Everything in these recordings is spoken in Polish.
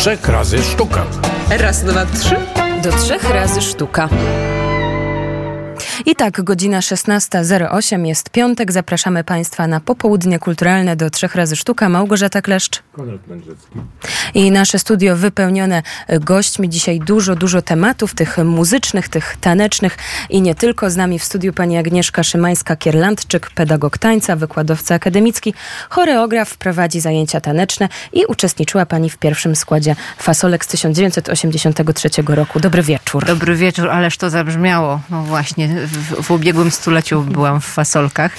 trzech razy sztuka. Raz, dwa, trzy. Do trzech razy sztuka. I tak, godzina 16.08 jest piątek. Zapraszamy Państwa na popołudnie kulturalne do trzech razy sztuka. Małgorzata Kleszcz. Konrad Mędrzecki. I nasze studio wypełnione gośćmi. Dzisiaj dużo, dużo tematów, tych muzycznych, tych tanecznych i nie tylko. Z nami w studiu pani Agnieszka Szymańska-Kierlandczyk, pedagog tańca, wykładowca akademicki, choreograf, prowadzi zajęcia taneczne i uczestniczyła pani w pierwszym składzie Fasolek z 1983 roku. Dobry wieczór. Dobry wieczór, ależ to zabrzmiało. No właśnie, w, ubiegłym stuleciu byłam w fasolkach.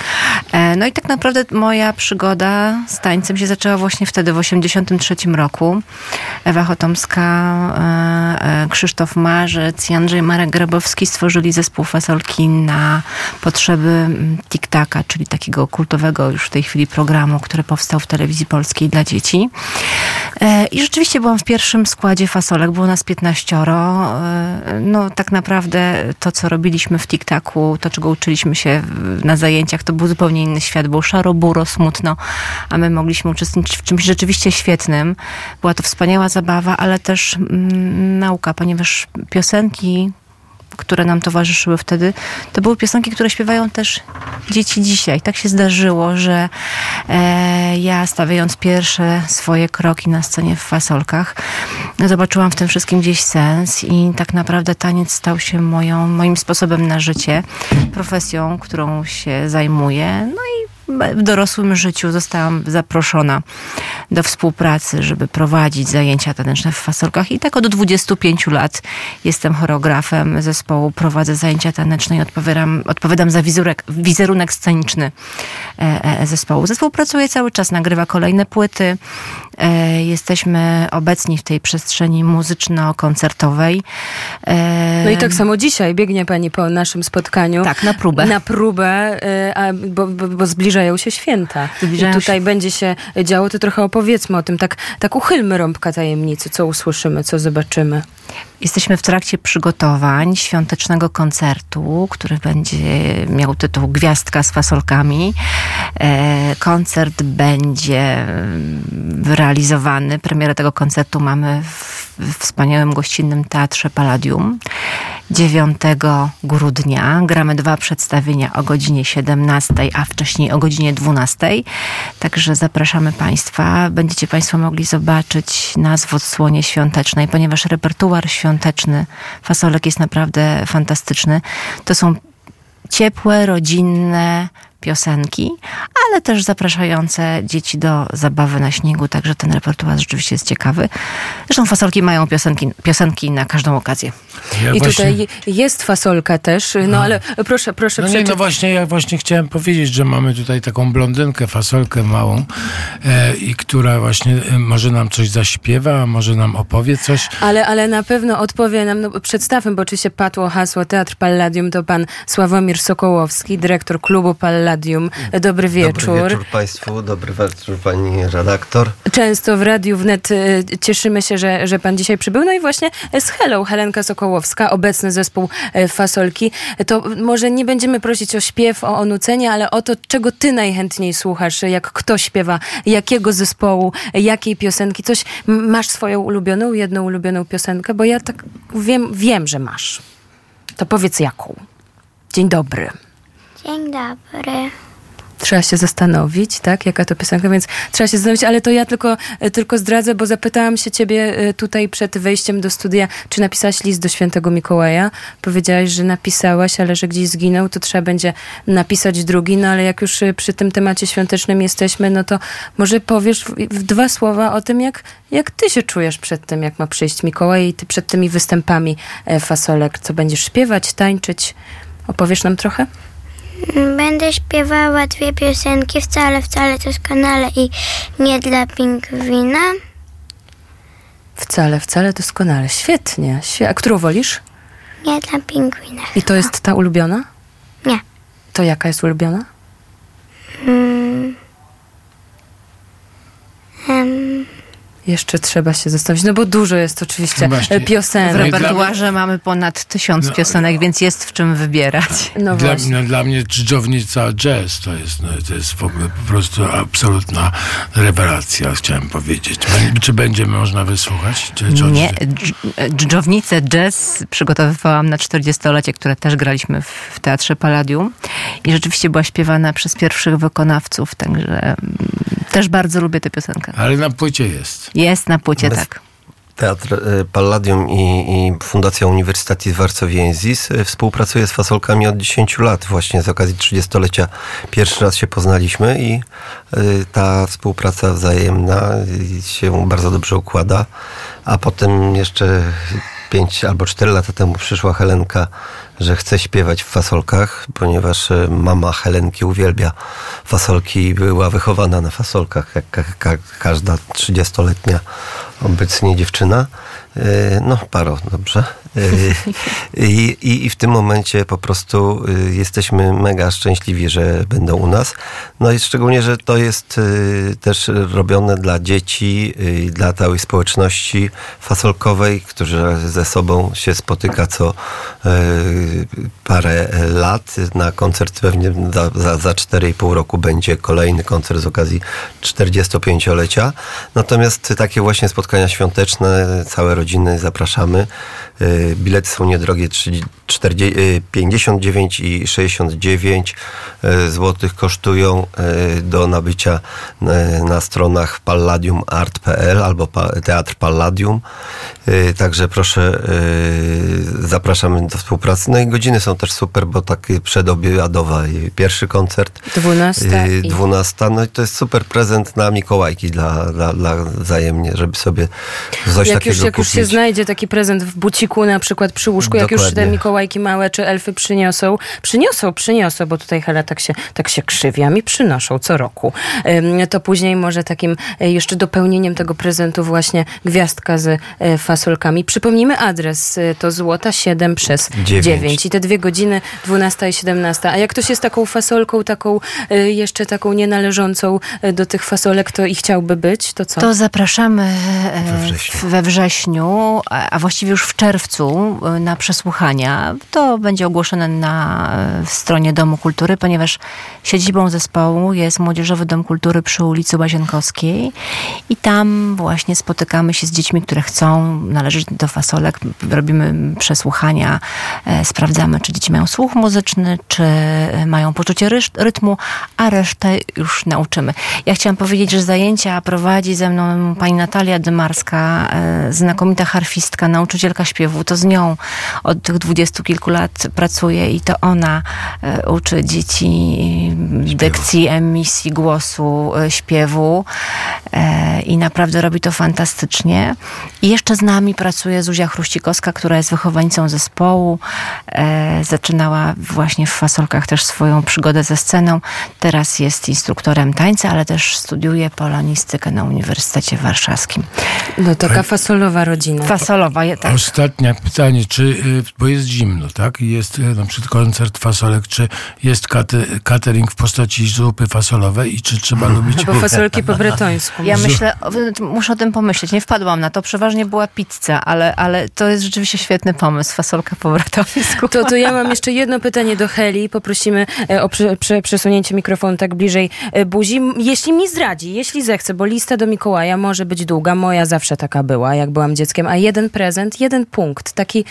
E, no i tak naprawdę moja przygoda z tańcem się zaczęła właśnie wtedy, w 83 roku. Ewa Chotomska, e, e, Krzysztof Marzec i Andrzej Marek Grabowski stworzyli zespół fasolki na potrzeby mm, Tiktaka, czyli takiego kultowego już w tej chwili programu, który powstał w telewizji polskiej dla dzieci. I rzeczywiście byłam w pierwszym składzie fasolek, było nas 15. No tak naprawdę to, co robiliśmy w TikTaku, to czego uczyliśmy się na zajęciach, to był zupełnie inny świat. Było szaro, buro, smutno, a my mogliśmy uczestniczyć w czymś rzeczywiście świetnym. Była to wspaniała zabawa, ale też mm, nauka, ponieważ piosenki, które nam towarzyszyły wtedy, to były piosenki, które śpiewają też dzieci dzisiaj. Tak się zdarzyło, że e, ja stawiając pierwsze swoje kroki na scenie w fasolkach, zobaczyłam w tym wszystkim gdzieś sens i tak naprawdę taniec stał się moją, moim sposobem na życie, profesją, którą się zajmuję. No i w dorosłym życiu zostałam zaproszona do współpracy, żeby prowadzić zajęcia taneczne w fasolkach. I tak od 25 lat jestem choreografem zespołu, prowadzę zajęcia taneczne i odpowiadam, odpowiadam za wizurek, wizerunek sceniczny e, e, zespołu. Zespół pracuje cały czas, nagrywa kolejne płyty. E, jesteśmy obecni w tej przestrzeni muzyczno-koncertowej. No i tak samo dzisiaj biegnie pani po naszym spotkaniu. Tak, na próbę. Na próbę, bo, bo, bo zbliżają się święta. Zbliżają I tutaj się... będzie się działo, to trochę opowiedzmy o tym. Tak, tak uchylmy rąbka tajemnicy, co usłyszymy, co zobaczymy. Jesteśmy w trakcie przygotowań świątecznego koncertu, który będzie miał tytuł Gwiazdka z fasolkami. E, koncert będzie realizowany. Premierę tego koncertu mamy w wspaniałym gościnnym teatrze Palladium. 9 grudnia gramy dwa przedstawienia o godzinie 17, a wcześniej o godzinie 12. Także zapraszamy Państwa. Będziecie Państwo mogli zobaczyć nas w odsłonie świątecznej, ponieważ repertuar świąteczny fasolek jest naprawdę fantastyczny. To są ciepłe, rodzinne, piosenki, ale też zapraszające dzieci do zabawy na śniegu, także ten repertuar rzeczywiście jest ciekawy. Zresztą fasolki mają piosenki, piosenki na każdą okazję. Ja I właśnie... tutaj jest fasolka też, no, no, ale proszę, proszę no nie, no właśnie, ja właśnie chciałem powiedzieć, że mamy tutaj taką blondynkę, fasolkę małą e, i która właśnie e, może nam coś zaśpiewa, może nam opowie coś. Ale, ale na pewno odpowie nam, no, przedstawmy, bo oczywiście padło hasło Teatr Palladium, to pan Sławomir Sokołowski, dyrektor klubu Palladium Palladium. Dobry wieczór. Dobry wieczór Państwu, dobry wieczór Pani redaktor. Często w Radiu Wnet y, cieszymy się, że, że Pan dzisiaj przybył. No i właśnie z Hello, Helenka Sokołowska, obecny zespół y, Fasolki. To może nie będziemy prosić o śpiew, o onucenie, ale o to, czego Ty najchętniej słuchasz, jak kto śpiewa, jakiego zespołu, jakiej piosenki. Coś, masz swoją ulubioną, jedną ulubioną piosenkę? Bo ja tak wiem, wiem, że masz. To powiedz jaką. Dzień dobry. Dzień dobry. Trzeba się zastanowić, tak, jaka to piosenka, więc trzeba się zastanowić, ale to ja tylko, e, tylko zdradzę, bo zapytałam się ciebie e, tutaj przed wejściem do studia, czy napisałaś list do świętego Mikołaja. Powiedziałaś, że napisałaś, ale że gdzieś zginął, to trzeba będzie napisać drugi, no ale jak już e, przy tym temacie świątecznym jesteśmy, no to może powiesz w, w dwa słowa o tym, jak, jak ty się czujesz przed tym, jak ma przyjść Mikołaj i ty przed tymi występami fasolek, co będziesz śpiewać, tańczyć. Opowiesz nam trochę? Będę śpiewała dwie piosenki, wcale, wcale doskonale i nie dla pingwina. Wcale, wcale doskonale. Świetnie. Świe A którą wolisz? Nie dla pingwina. I to jest ta ulubiona? Nie. To jaka jest ulubiona? Hmm. Um. Jeszcze trzeba się zastanowić, no bo dużo jest oczywiście No właśnie. e, W piosenek. Dla mnie- repertuarze mamy ponad tysiąc No, piosenek, więc jest w czym wybierać. No Dla, właśnie. no, dla mnie dżdżownica jazz to jest, no, to jest w ogóle po prostu absolutna rewelacja, chciałem powiedzieć. Czy będzie można wysłuchać? Czy, czy Nie, dż- dżdżownicę jazz przygotowywałam na 40-lecie, które też graliśmy w, w Teatrze Palladium i rzeczywiście była śpiewana przez pierwszych wykonawców, także mm, też bardzo lubię tę piosenkę. Ale na płycie jest. Jest na płycie, Bez- tak. Teatr e, Palladium i, i Fundacja Uniwersytetu Warsowienzis e, współpracuje z fasolkami od 10 lat. Właśnie z okazji 30-lecia pierwszy raz się poznaliśmy i e, ta współpraca wzajemna się bardzo dobrze układa. A potem jeszcze 5 albo 4 lata temu przyszła Helenka, że chce śpiewać w fasolkach, ponieważ e, mama Helenki uwielbia fasolki i była wychowana na fasolkach, jak ka- ka- każda 30-letnia obecnie dziewczyna. E, No, paro, dobrze. E, I, i, I w tym momencie po prostu jesteśmy mega szczęśliwi, że będą u nas. No i szczególnie, że to jest też robione dla dzieci i dla całej społeczności fasolkowej, która ze sobą się spotyka co parę lat. Na koncert pewnie za, za, za 4,5 roku będzie kolejny koncert z okazji 45-lecia. Natomiast takie właśnie spotkania świąteczne, całe rodziny zapraszamy. Y, Bilety są niedrogie, 30 40, y, 59 i 69 zł kosztują y, do nabycia y, na stronach palladiumart.pl albo Teatr Palladium. Y, Także proszę, y, zapraszamy do współpracy. No i godziny są też super, bo taki przedobiadowa y, pierwszy koncert. 12 y, i 12. No i to jest super prezent na Mikołajki dla, dla, dla wzajemnie, żeby sobie coś jak takiego już, jak już się kupić. znajdzie taki prezent w buciku, na przykład przy łóżku, jak już te Dokładnie. Mikołajki małe czy elfy przyniosą, przyniosą, przyniosą, bo tutaj Hela tak się, tak się krzywi, a mi przynoszą co roku. To później może takim e, jeszcze dopełnieniem tego prezentu właśnie gwiazdka z e, fasolkami. Przypomnijmy adres, e, to złota 7 przez Dziewięć. 9 i te dwie godziny 12 i 17. A jak ktoś jest taką fasolką, taką e, jeszcze taką nienależącą e, do tych fasolek, to i chciałby być, to co? To zapraszamy e, We wrześniu. we wrześniu, a właściwie już w czerwcu e, na przesłuchania. To będzie ogłoszone na e, stronie Domu Kultury, ponieważ siedzibą zespołu jest Młodzieżowy Dom Kultury przy ulicy Łazienkowskiej i tam właśnie spotykamy się z dziećmi, które chcą należeć do fasolek. Robimy przesłuchania, e, sprawdzamy, czy dzieci mają słuch muzyczny, czy e, mają poczucie rytmu, a resztę już nauczymy. Ja chciałam powiedzieć, że zajęcia prowadzi ze mną pani Natalia Dymarska, e, znakomita harfistka, nauczycielka śpiewu. To z nią od tych dwudziestu kilku lat pracuję i to ona e, uczy dzieci dykcji, emisji głosu, śpiewu i naprawdę robi to fantastycznie. I jeszcze z nami pracuje Zuzia Chruścikowska, która jest wychowanicą zespołu. E, zaczynała właśnie w Fasolkach też swoją przygodę ze sceną. Teraz jest instruktorem tańca, ale też studiuje polonistykę na Uniwersytecie Warszawskim. No taka fasolowa rodzina. Fasolowa, je- tak. Ostatnie pytanie, czy, y, bo jest zimno, tak? I Jest y, na przykład koncert fasolek, czy jest catering w postaci zupy fasolowej i czy trzeba lubić... Bo fasolki po bretońsku. Ja myślę, o- muszę o tym pomyśleć. Nie wpadłam na to. Przeważnie była pizza, ale, ale to jest rzeczywiście świetny pomysł. Fasolka po To, to ja mam jeszcze jedno pytanie do Heli. Poprosimy e, o prze, prze, przesunięcie mikrofonu tak bliżej e, buzi. Jeśli mi zdradzi, jeśli zechce, bo lista do Mikołaja może być długa. Moja zawsze taka była, jak byłam dzieckiem. A jeden prezent, jeden punkt, taki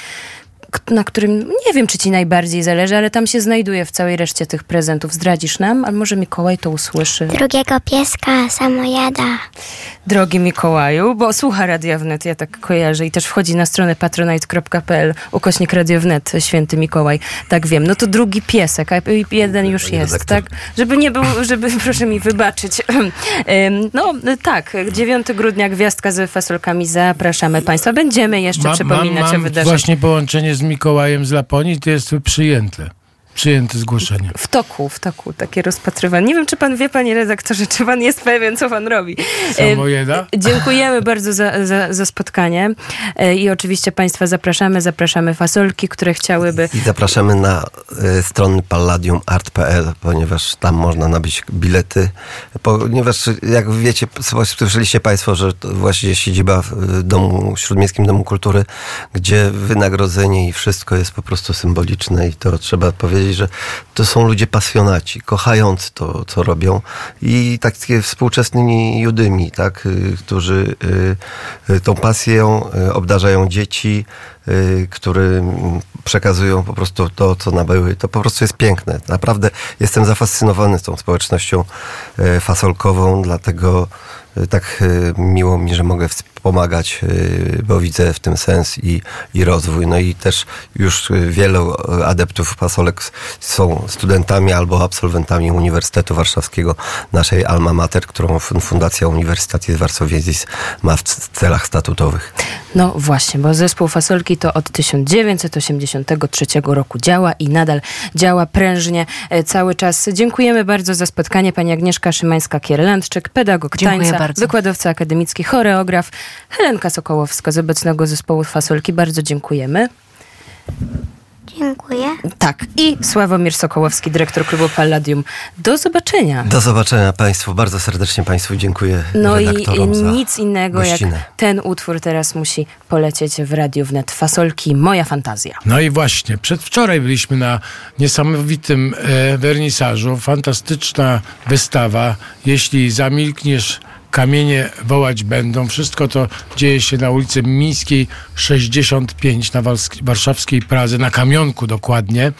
na którym nie wiem, czy ci najbardziej zależy, ale tam się znajduje w całej reszcie tych prezentów. Zdradzisz nam? A może Mikołaj to usłyszy? Drugiego pieska, samojada. Drogi Mikołaju, bo słucha Radia Wnet, ja tak kojarzę i też wchodzi na stronę patronite.pl, ukośnik Radio Wnet, święty Mikołaj, tak wiem. No to drugi piesek, a jeden już jest, redaktor. tak? Żeby nie był, żeby, proszę mi wybaczyć. No tak, 9 grudnia Gwiazdka z fasolkami, zapraszamy Państwa. Będziemy jeszcze Ma- przypominać mam, o mam wydarzeniu. właśnie połączenie z Mikołajem z Laponii, to jest przyjęte. Przyjęte zgłoszenie. W toku, w toku, takie rozpatrywanie. Nie wiem, czy pan wie, panie redaktorze, czy pan jest pewien, co pan robi. Samojeda? E, Dziękujemy bardzo za, za, za spotkanie E, i oczywiście państwa zapraszamy, zapraszamy fasolki, które chciałyby... I zapraszamy na y, strony palladiumart.pl, ponieważ tam można nabyć bilety. Ponieważ, jak wiecie, słyszeliście Państwo, że to właśnie siedziba w domu, Śródmiejskim Domu Kultury, gdzie wynagrodzenie i wszystko jest po prostu symboliczne i to trzeba powiedzieć, że to są ludzie pasjonaci, kochający to, co robią i takie współczesnymi judymi, tak, y, którzy y, y, tą pasją obdarzają dzieci, y, którym przekazują po prostu to, co nabyły. To po prostu jest piękne. Naprawdę jestem zafascynowany tą społecznością fasolkową, dlatego tak miło mi, że mogę wspomagać, y, bo widzę w tym sens i, i rozwój. No i też już y, wielu adeptów fasolek s- są studentami albo absolwentami Uniwersytetu Warszawskiego, naszej alma mater, którą Fun- Fundacja Uniwersytetu Warsowiezis ma w celach statutowych. No właśnie, bo zespół Fasolki to od 1983 roku działa i nadal działa prężnie e, cały czas. Dziękujemy bardzo za spotkanie. Pani Agnieszka Szymańska-Kierlandczyk, pedagog Dziękuję tańca, bardzo. wykładowca akademicki, choreograf. Helenka Sokołowska z obecnego zespołu Fasolki. Bardzo dziękujemy. Dziękuję. Tak, i Sławomir Sokołowski, dyrektor klubu Palladium. Do zobaczenia. Do zobaczenia Państwu. Bardzo serdecznie Państwu dziękuję No i nic innego jak gościnę. ten utwór teraz musi polecieć w Radiu Wnet. Fasolki, moja fantazja. No i właśnie, przedwczoraj byliśmy na niesamowitym e, wernisażu. Fantastyczna wystawa. Jeśli zamilkniesz, kamienie wołać będą. Wszystko to dzieje się na ulicy Mińskiej 65 na warszawskiej Pradze, na Kamionku dokładnie.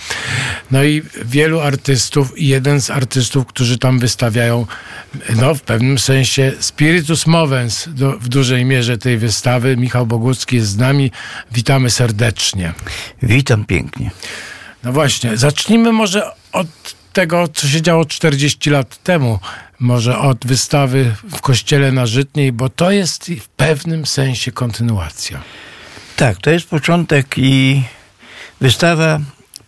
No i wielu artystów i jeden z artystów, którzy tam wystawiają, no w pewnym sensie spiritus movens do, w dużej mierze tej wystawy. Michał Bogucki jest z nami. Witamy serdecznie. Witam pięknie. No właśnie, zacznijmy może od tego, co się działo 40 lat temu. Może od wystawy w Kościele na Żytniej, bo to jest w pewnym sensie kontynuacja. Tak, to jest początek i wystawa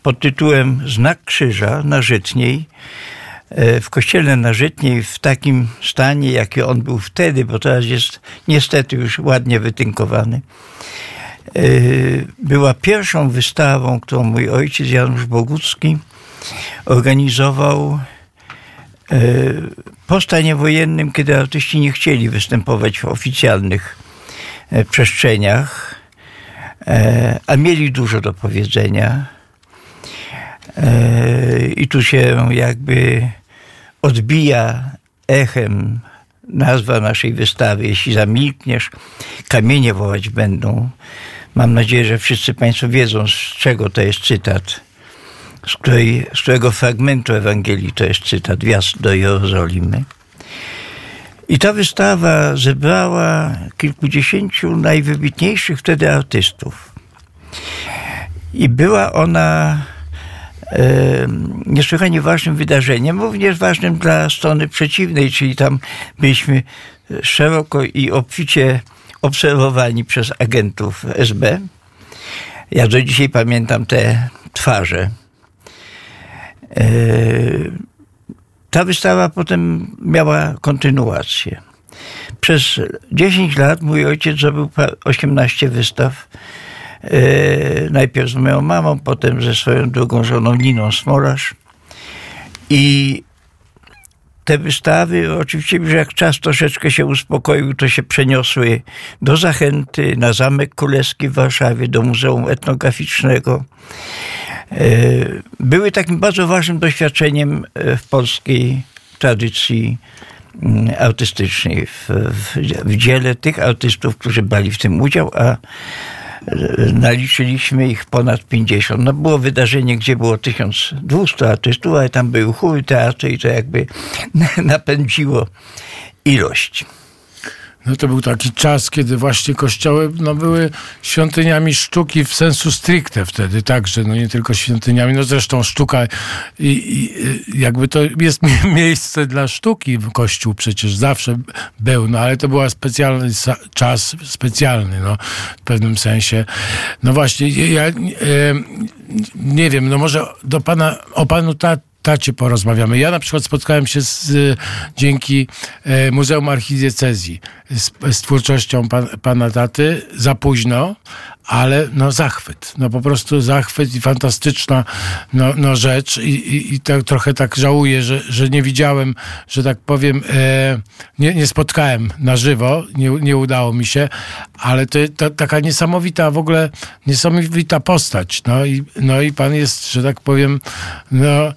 pod tytułem Znak Krzyża na Żytniej. e, W kościele na Żytniej w takim stanie, jaki on był wtedy, bo teraz jest niestety już ładnie wytynkowany. e, Była pierwszą wystawą, którą mój ojciec Janusz Bogucki organizował po stanie wojennym, kiedy artyści nie chcieli występować w oficjalnych e, przestrzeniach, e, a mieli dużo do powiedzenia. E, I tu się jakby odbija echem nazwa naszej wystawy. Jeśli zamilkniesz, kamienie wołać będą. Mam nadzieję, że wszyscy Państwo wiedzą, z czego to jest cytat z, której, z którego fragmentu Ewangelii to jest cytat, wjazd do Jerozolimy. I ta wystawa zebrała kilkudziesięciu najwybitniejszych wtedy artystów. I była ona e, niesłychanie ważnym wydarzeniem, również ważnym dla strony przeciwnej, czyli tam byliśmy szeroko i obficie obserwowani przez agentów SB. Ja do dzisiaj pamiętam te twarze. E, Ta wystawa potem miała kontynuację. Przez 10 lat mój ojciec zrobił pa- 18 wystaw. E, Najpierw z moją mamą, potem ze swoją drugą żoną Niną Smolasz. I te wystawy, oczywiście już jak czas troszeczkę się uspokoił, to się przeniosły do Zachęty, na Zamek Królewski w Warszawie, do Muzeum Etnograficznego. E, Były takim bardzo ważnym doświadczeniem e, w polskiej tradycji mm, artystycznej, w, w, w dziele tych artystów, którzy brali w tym udział, a e, naliczyliśmy ich ponad 50. No było wydarzenie, gdzie było 1200 artystów, ale tam były chóry, teatry i to jakby napędziło ilość. No to był taki czas, kiedy właśnie kościoły no, były świątyniami sztuki w sensu stricte wtedy także, no nie tylko świątyniami, no zresztą sztuka i, i jakby to jest miejsce dla sztuki, kościół przecież zawsze był, no ale to był specjalny czas, specjalny, no w pewnym sensie. No właśnie, ja e, nie wiem, no może do pana, o panu ta, tacie porozmawiamy. Ja na przykład spotkałem się z, dzięki e, Muzeum Archidiecezji z, z twórczością pan, pana taty za późno, ale no zachwyt, no po prostu zachwyt i fantastyczna no, no rzecz. I, i, i tak, trochę tak żałuję, że, że nie widziałem, że tak powiem, e, nie, nie spotkałem na żywo, nie, nie udało mi się, ale to, to taka niesamowita w ogóle, niesamowita postać, no i, no i pan jest, że tak powiem, no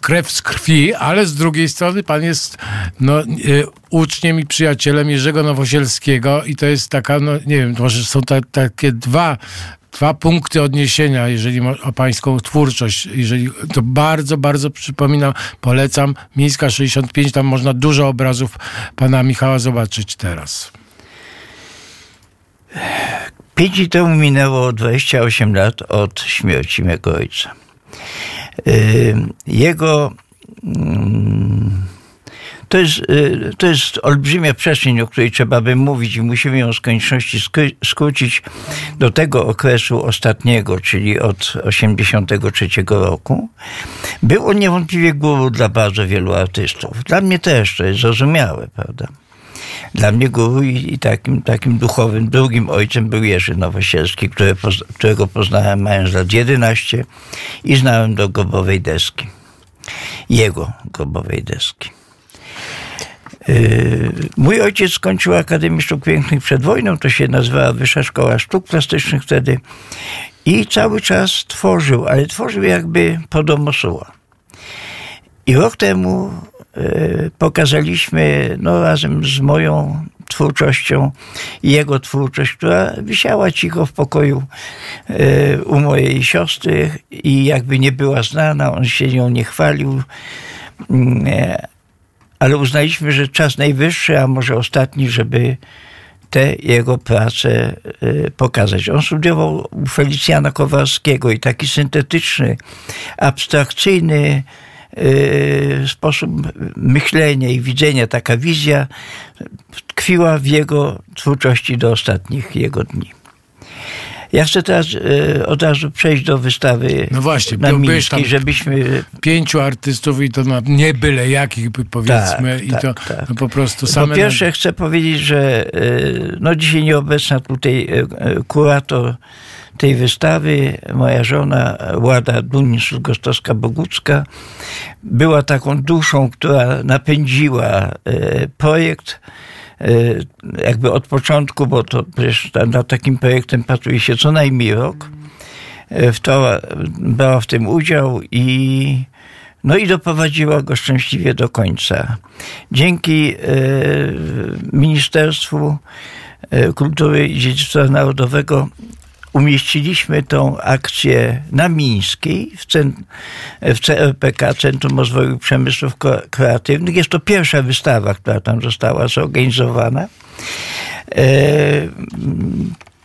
krew z krwi, ale z drugiej strony pan jest no, e, uczniem i przyjacielem Jerzego Nowosielskiego i to jest taka, no nie wiem, może są ta, takie dwa dwa punkty odniesienia, jeżeli o pańską twórczość. Jeżeli, to bardzo, bardzo przypominam, polecam. Miejska 65, tam można dużo obrazów pana Michała zobaczyć teraz. Pięć temu minęło 28 lat od śmierci mego ojca. Y, jego mm, to jest, y, to jest olbrzymia przestrzeń, o której trzeba by mówić i musimy ją z konieczności skrócić do tego okresu ostatniego, czyli od 83 roku. Był on niewątpliwie guru dla bardzo wielu artystów. Dla mnie też, to jest zrozumiałe, prawda? Dla mnie guru i, i takim, takim duchowym drugim ojcem był Jerzy Nowosielski, który, którego poznałem mając lat 11 i znałem do grobowej deski. Jego grobowej deski. Yy, mój ojciec skończył Akademię Sztuk Pięknych przed wojną, to się nazywała Wyższa Szkoła Sztuk Plastycznych wtedy i cały czas tworzył, ale tworzył jakby po domosuła. I rok temu pokazaliśmy no, razem z moją twórczością i jego twórczość, która wisiała cicho w pokoju e, u mojej siostry i jakby nie była znana, on się nią nie chwalił. E, ale uznaliśmy, że czas najwyższy, a może ostatni, żeby te jego prace pokazać. On studiował u Felicjana Kowalskiego i taki syntetyczny, abstrakcyjny, Y, sposób myślenia i widzenia, taka wizja tkwiła w jego twórczości do ostatnich jego dni. Ja chcę teraz y, od razu przejść do wystawy no właśnie, na Mińskiej, żebyśmy... Pięciu artystów i to na nie byle jakich powiedzmy tak, i tak, to tak. No po prostu same... Po pierwsze chcę powiedzieć, że y, no dzisiaj nieobecna tutaj kurator tej wystawy moja żona Łada Dunin-Gostowska-Bogucka była taką duszą, która napędziła e, projekt e, jakby od początku, bo to przecież nad takim projektem pracuje się co najmniej rok. E, w to brała w tym udział i no i doprowadziła go szczęśliwie do końca. Dzięki Ministerstwu Kultury i Dziedzictwa Narodowego umieściliśmy tą akcję na Mińskiej w, w CRPK, Centrum Rozwoju Przemysłów Kreatywnych. Jest to pierwsza wystawa, która tam została zorganizowana. E,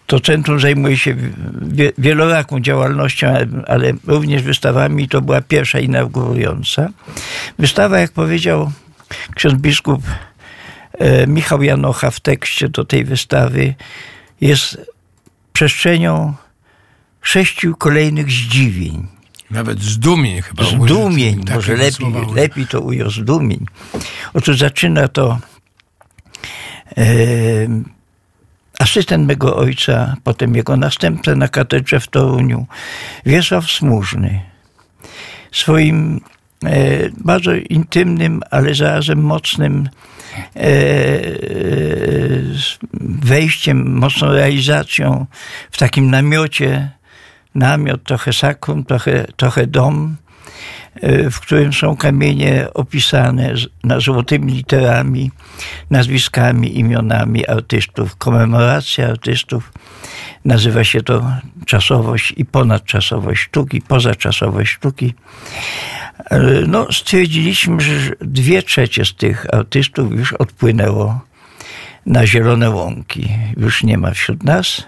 to centrum zajmuje się wieloraką działalnością, ale również wystawami. To była pierwsza inaugurująca. Wystawa, jak powiedział ksiądz biskup e, Michał Janocha w tekście do tej wystawy, jest przestrzenią sześciu kolejnych zdziwień. Nawet zdumień chyba. Zdumień, może lepiej, lepiej to ujął, zdumień. Otóż zaczyna to e, asystent mego ojca, potem jego następca na katedrze w Toruniu, Wiesław Smużny. Swoim e, bardzo intymnym, ale zarazem mocnym wejściem, mocną realizacją w takim namiocie, namiot, trochę sakrum, trochę, trochę dom, e, w którym są kamienie opisane na złotymi literami, nazwiskami, imionami artystów. Komemoracja artystów. Nazywa się to czasowość i ponadczasowość sztuki, pozaczasowość sztuki. No, stwierdziliśmy, że dwie trzecie z tych artystów już odpłynęło na zielone łąki. Już nie ma wśród nas,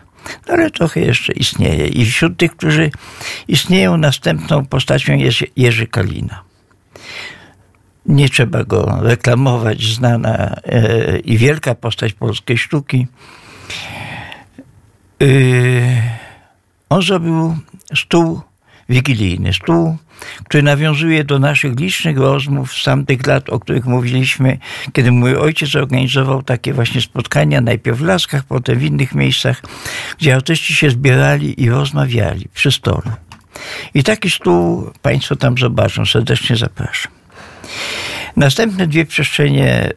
ale trochę jeszcze istnieje. I wśród tych, którzy istnieją, następną postacią jest Jerzy Kalina. Nie trzeba go reklamować, znana e, i wielka postać polskiej sztuki. E, on zrobił stół wigilijny, stół, który nawiązuje do naszych licznych rozmów z tamtych lat, o których mówiliśmy, kiedy mój ojciec organizował takie właśnie spotkania, najpierw w Laskach, potem w innych miejscach, gdzie artyści się zbierali i rozmawiali przy stole. I taki stół Państwo tam zobaczą, serdecznie zapraszam. Następne dwie przestrzenie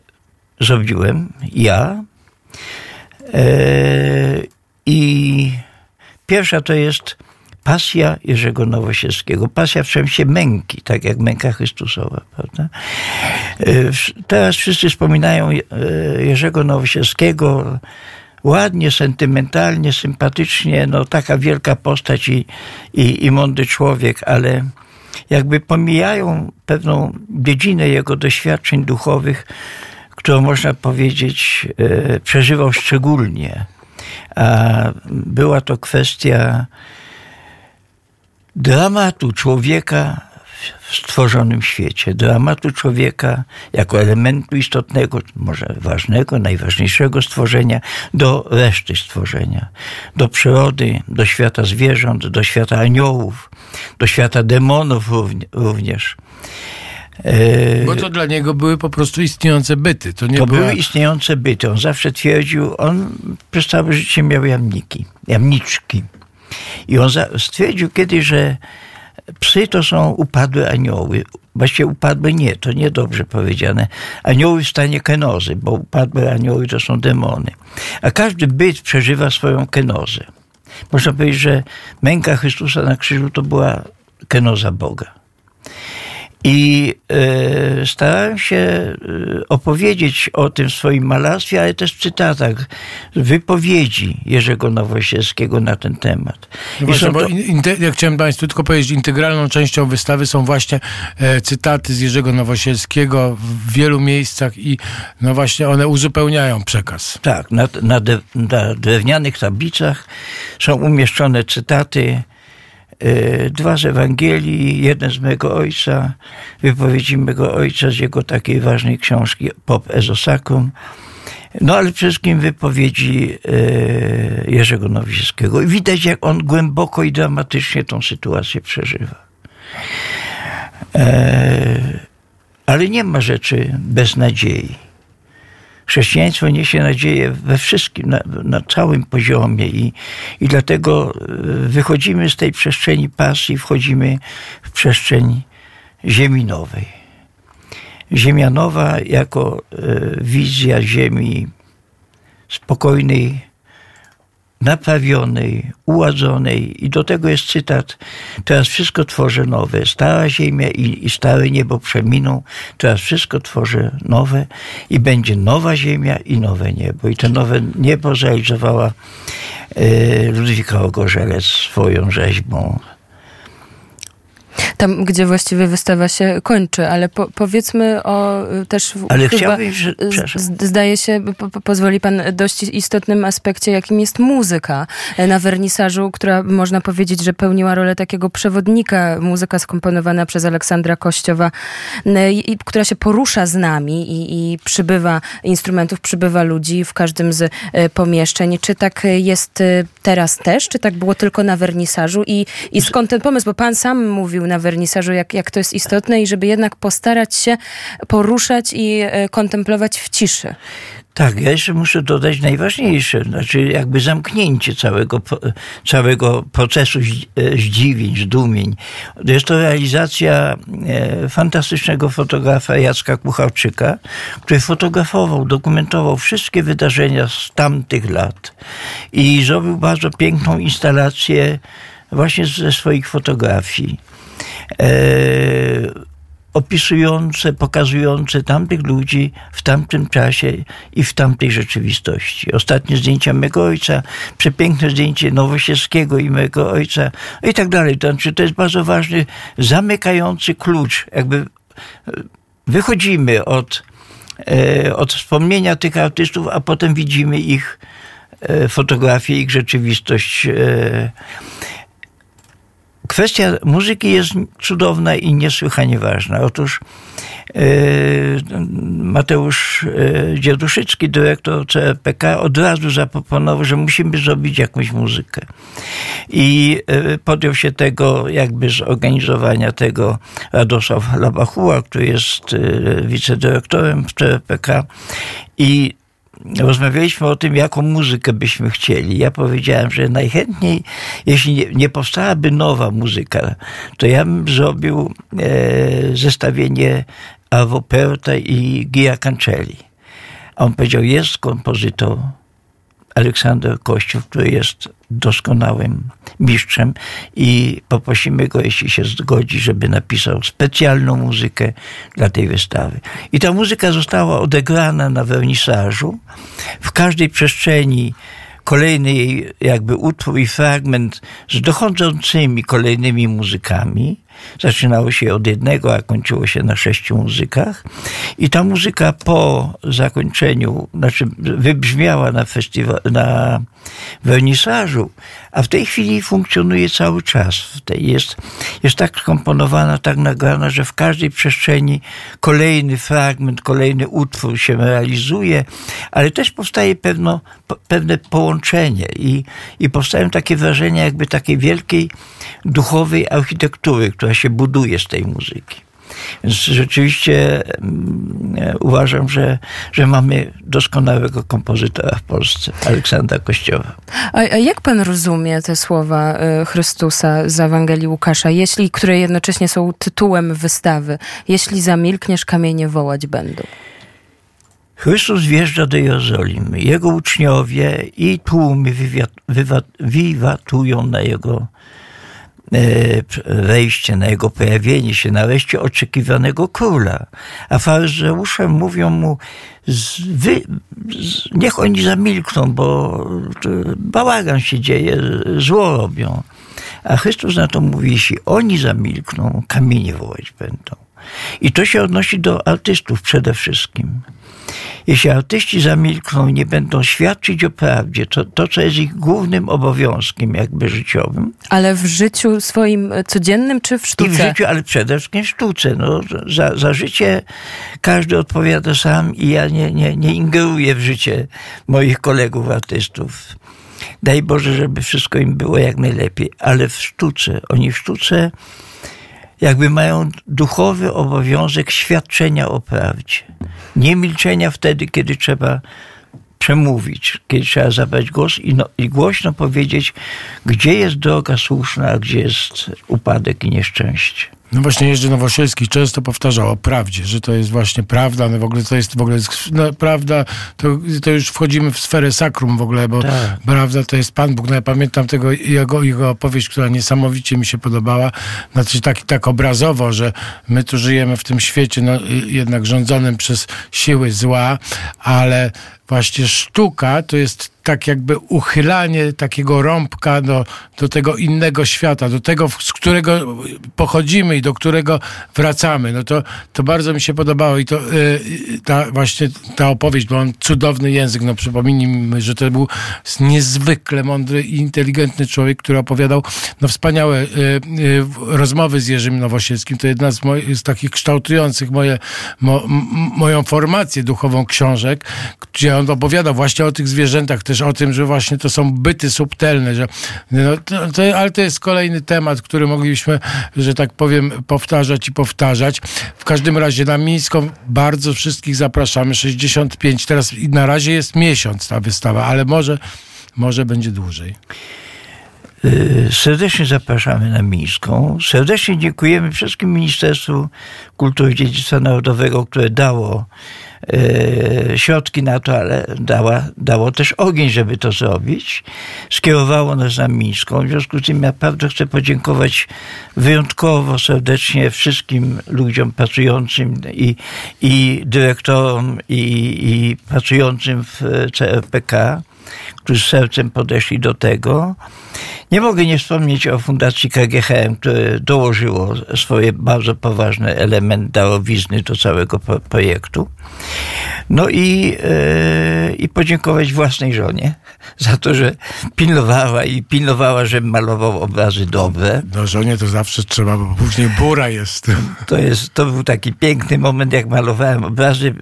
zrobiłem ja. Eee, I pierwsza to jest pasja Jerzego Nowosielskiego. Pasja w sensie męki, tak jak męka Chrystusowa. Prawda? Eee, teraz wszyscy wspominają eee, Jerzego Nowosielskiego ładnie, sentymentalnie, sympatycznie, no taka wielka postać i, i, i mądry człowiek, ale jakby pomijają pewną dziedzinę jego doświadczeń duchowych, którą można powiedzieć e, przeżywał szczególnie. A była to kwestia dramatu człowieka w stworzonym świecie, dramatu człowieka jako elementu istotnego, może ważnego, najważniejszego stworzenia, do reszty stworzenia, do przyrody, do świata zwierząt, do świata aniołów, do świata demonów również. E, Bo to dla niego były po prostu istniejące byty. To, nie to była... były istniejące byty. On zawsze twierdził, on przez całe życie miał jamniki, jamniczki. I on stwierdził kiedyś, że psy to są upadłe anioły. Właściwie upadłe nie, to niedobrze powiedziane. Anioły w stanie kenozy, bo upadłe anioły to są demony. A każdy byt przeżywa swoją kenozę. Można powiedzieć, że męka Chrystusa na krzyżu to była kenoza Boga. I e, starałem się e, opowiedzieć o tym w swoim malarstwie, ale też w cytatach, wypowiedzi Jerzego Nowosielskiego na ten temat. No właśnie, to... ja chciałem Państwu tylko powiedzieć, integralną częścią wystawy są właśnie e, cytaty z Jerzego Nowosielskiego w wielu miejscach i no właśnie one uzupełniają przekaz. Tak, na, na, de, na drewnianych tablicach są umieszczone cytaty dwa z Ewangelii, jeden z mego ojca, wypowiedzi mego ojca z jego takiej ważnej książki Pop Ezosakum. No ale przede wszystkim wypowiedzi e, Jerzego Nowickiego. I widać, jak on głęboko i dramatycznie tą sytuację przeżywa. E, ale nie ma rzeczy bez nadziei. Chrześcijaństwo niesie nadzieję we wszystkim, na, na całym poziomie i, i dlatego e, wychodzimy z tej przestrzeni pasji, wchodzimy w przestrzeń ziemi nowej. Ziemia nowa jako e, wizja ziemi spokojnej, naprawionej, uładzonej i do tego jest cytat teraz wszystko tworzę nowe, stara ziemia i, i stare niebo przeminą, teraz wszystko tworzę nowe i będzie nowa ziemia i nowe niebo i to nowe niebo zrealizowała y, Ludwika Ogorzelec swoją rzeźbą tam, gdzie właściwie wystawa się kończy, ale po, powiedzmy o y, też ale chyba chciałbym, że, zdaje się, po, pozwoli pan, dość istotnym aspekcie, jakim jest muzyka e, na wernisażu, która można powiedzieć, że pełniła rolę takiego przewodnika, muzyka skomponowana przez Aleksandra Kościowa, i, która się porusza z nami i, i przybywa instrumentów, przybywa ludzi w każdym z pomieszczeń. Czy tak jest teraz też, czy tak było tylko na wernisażu i, i skąd ten pomysł? Bo pan sam mówił na wernisażu, jak, jak to jest istotne i żeby jednak postarać się poruszać i e, kontemplować w ciszy. Tak, ja jeszcze muszę dodać najważniejsze, znaczy jakby zamknięcie całego, całego procesu e, zdziwień, zdumień. Jest to realizacja e, fantastycznego fotografa Jacka Kucharczyka, który fotografował, dokumentował wszystkie wydarzenia z tamtych lat i zrobił bardzo piękną instalację właśnie ze swoich fotografii. E, opisujące, pokazujące tamtych ludzi w tamtym czasie i w tamtej rzeczywistości. Ostatnie zdjęcia mego ojca, przepiękne zdjęcie Nowosielskiego i mego ojca i tak dalej. To znaczy, to jest bardzo ważny, zamykający klucz. Jakby e, wychodzimy od e, od wspomnienia tych artystów, a potem widzimy ich fotografie, ich rzeczywistość. E, Kwestia muzyki jest cudowna i niesłychanie ważna. Otóż e, Mateusz e, Dzieduszycki, dyrektor CRPK, od razu zaproponował, że musimy zrobić jakąś muzykę. I e, podjął się tego, jakby zorganizowania tego Radosław Labachuła, który jest e, wicedyrektorem w CRPK i rozmawialiśmy o tym, jaką muzykę byśmy chcieli. Ja powiedziałem, że najchętniej, jeśli nie, nie powstałaby nowa muzyka, to ja bym zrobił e, zestawienie Arvo Perta i Gia Cancelli. A on powiedział, jest kompozytor Aleksander Kościół, który jest doskonałym mistrzem i poprosimy go, jeśli się zgodzi, żeby napisał specjalną muzykę dla tej wystawy. I ta muzyka została odegrana na wernisażu. W każdej przestrzeni kolejny jakby utwór i fragment z dochodzącymi kolejnymi muzykami. Zaczynało się od jednego, a kończyło się na sześciu muzykach. I ta muzyka po zakończeniu, znaczy wybrzmiała na festiwal, na wernisażu, a w tej chwili funkcjonuje cały czas. Jest, jest tak skomponowana, tak nagrana, że w każdej przestrzeni kolejny fragment, kolejny utwór się realizuje, ale też powstaje pewno, pewne połączenie i, i powstają takie wrażenia jakby takiej wielkiej duchowej architektury, która się buduje z tej muzyki. Więc rzeczywiście mm, uważam, że, że mamy doskonałego kompozytora w Polsce, Aleksandra Kościoła. A, a jak pan rozumie te słowa y, Chrystusa z Ewangelii Łukasza, jeśli, które jednocześnie są tytułem wystawy? Jeśli zamilkniesz, kamienie wołać będą. Chrystus wjeżdża do Jerozolimy. Jego uczniowie i tłumy wiwatują na jego wejście, na jego pojawienie się, nareszcie oczekiwanego króla. A faryzeusze mówią mu, wy, niech oni zamilkną, bo bałagan się dzieje, zło robią. A Chrystus na to mówi, jeśli oni zamilkną, kamienie wołać będą. I to się odnosi do artystów przede wszystkim. Jeśli artyści zamilkną i nie będą świadczyć o prawdzie, to, to, co jest ich głównym obowiązkiem jakby życiowym. Ale w życiu swoim codziennym czy w sztuce? I w życiu, ale przede wszystkim w sztuce. No, za, za życie każdy odpowiada sam i ja nie, nie, nie ingeruję w życie moich kolegów artystów. Daj Boże, żeby wszystko im było jak najlepiej, ale w sztuce, oni w sztuce jakby mają duchowy obowiązek świadczenia o prawdzie. Nie milczenia wtedy, kiedy trzeba przemówić, kiedy trzeba zabrać głos i, no, i głośno powiedzieć, gdzie jest droga słuszna, a gdzie jest upadek i nieszczęście. No właśnie Jerzy Nowosielski często powtarzał o prawdzie, że to jest właśnie prawda, no w ogóle to jest w ogóle no, prawda, to, to już wchodzimy w sferę sakrum w ogóle, bo tak. prawda to jest Pan Bóg. No ja pamiętam tego jego, jego opowieść, która niesamowicie mi się podobała, znaczy tak, tak obrazowo, że my tu żyjemy w tym świecie, no jednak rządzonym przez siły zła, ale właśnie sztuka to jest tak jakby uchylanie takiego rąbka do, do tego innego świata, do tego, z którego pochodzimy i do którego wracamy. No to, to bardzo mi się podobało i to yy, ta właśnie ta opowieść, bo on cudowny język, no przypomnijmy, że to był niezwykle mądry i inteligentny człowiek, który opowiadał no wspaniałe yy, yy, rozmowy z Jerzym Nowosielskim. To jedna z, moich, z takich kształtujących moje, mo, moją formację duchową książek, gdzie on opowiadał właśnie o tych zwierzętach, też o tym, że właśnie to są byty subtelne, że no, to, to, ale to jest kolejny temat, który moglibyśmy, że tak powiem, powtarzać i powtarzać. W każdym razie na Mińską bardzo wszystkich zapraszamy, 65, teraz na razie jest miesiąc ta wystawa, ale może, może będzie dłużej. Y, serdecznie zapraszamy na Mińską. Serdecznie dziękujemy wszystkim Ministerstwu Kultury i Dziedzictwa Narodowego, które dało środki na to, ale dała, dało też ogień, żeby to zrobić. Skierowało nas na Mińską. W związku z tym naprawdę chcę podziękować wyjątkowo serdecznie wszystkim ludziom pracującym i, i dyrektorom i, i pracującym w CRPK którzy z sercem podeszli do tego. Nie mogę nie wspomnieć o Fundacji KGHM, które dołożyło swoje bardzo poważny element darowizny do całego projektu. No i, e, i podziękować własnej żonie za to, że pilnowała i pilnowała, że malował obrazy dobre. No żonie to zawsze trzeba, bo później bura jest. To, jest, to był taki piękny moment, jak malowałem obrazy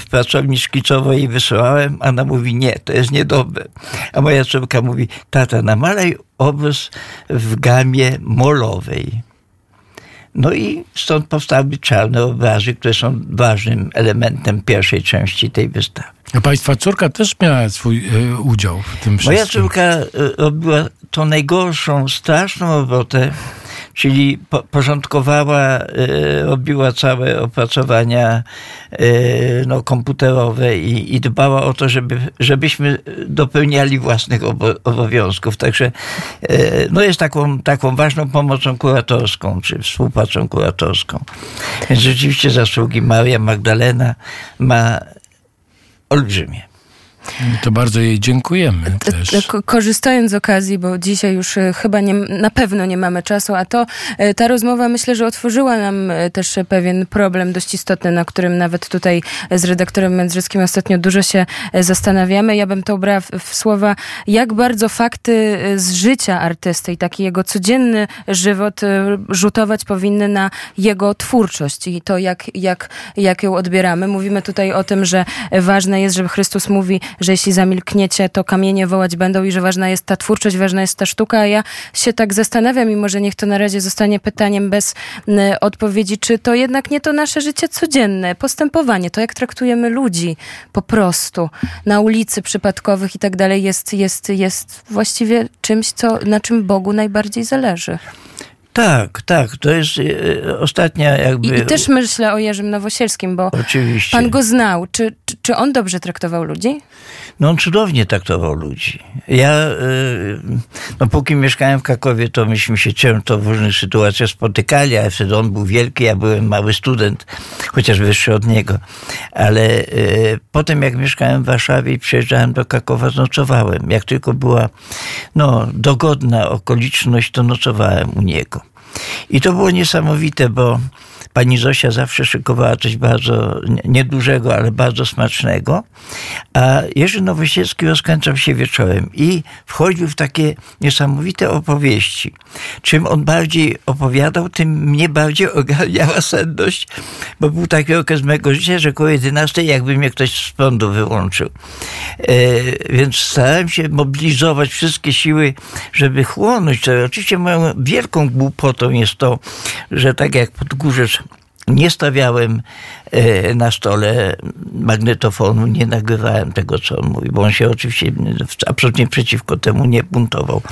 w pracowni szkicowej i wysyłałem. Ona mówi, nie, to jest niedobre. A moja córka mówi, tata, namalaj obraz w gamie molowej. No i stąd powstały czarne obrazy, które są ważnym elementem pierwszej części tej wystawy. A państwa córka też miała swój y, udział w tym wszystkim. Moja córka y, robiła tą najgorszą, straszną robotę, czyli po, porządkowała, y, robiła całe opracowania y, no, komputerowe i, i, dbała o to, żeby, żebyśmy dopełniali własnych obowiązków. Także y, no, jest taką, taką ważną pomocą kuratorską, czy współpracą kuratorską. Więc rzeczywiście zasługi Maria Magdalena ma olbrzymie. To bardzo jej dziękujemy też. Korzystając z okazji, bo dzisiaj już e, chyba nie, na pewno nie mamy czasu, a to e, ta rozmowa myślę, że otworzyła nam e, też pewien problem dość istotny, na którym nawet tutaj z redaktorem Mędrzeckim ostatnio dużo się zastanawiamy. Ja bym to ubrała w, w słowa, jak bardzo fakty z życia artysty i taki jego codzienny żywot rzutować powinny na jego twórczość i to, jak, jak, jak ją odbieramy. Mówimy tutaj o tym, że ważne jest, żeby Chrystus mówi, że jeśli zamilkniecie, to kamienie wołać będą i że ważna jest ta twórczość, ważna jest ta sztuka, a ja się tak zastanawiam i może niech to na razie zostanie pytaniem bez odpowiedzi, czy to jednak nie to nasze życie codzienne, postępowanie, to jak traktujemy ludzi po prostu na ulicy przypadkowych i tak dalej jest, jest, jest właściwie czymś, co, na czym Bogu najbardziej zależy. Tak, tak. To jest e, ostatnia jakby... I, I, też myślę o Jerzym Nowosielskim, bo Oczywiście. pan go znał. Czy, czy, czy, on dobrze traktował ludzi? No on cudownie traktował ludzi. Ja, e, no póki mieszkałem w Krakowie, to myśmy się często w różnych sytuacjach spotykali, ale wtedy on był wielki, ja byłem mały student, chociaż wyższy od niego. Ale e, potem jak mieszkałem w Warszawie i przyjeżdżałem do Krakowa, nocowałem. Jak tylko była no, dogodna okoliczność, to nocowałem u niego. I to było niesamowite, bo pani Zosia zawsze szykowała coś bardzo niedużego, ale bardzo smacznego. A Jerzy Nowosielski rozkręcał się wieczorem i wchodził w takie niesamowite opowieści. Czym on bardziej opowiadał, tym mnie bardziej ogarniała senność, bo był taki okres mego życia, że koło 11 jakby mnie ktoś z prądu wyłączył. E, więc starałem się mobilizować wszystkie siły, żeby chłonąć to. Oczywiście moją wielką głupotą jest to, że tak jak Nie stawiałem e, na stole magnetofonu, nie nagrywałem tego, co on mówi, bo on się oczywiście absolutnie przeciwko temu nie buntował.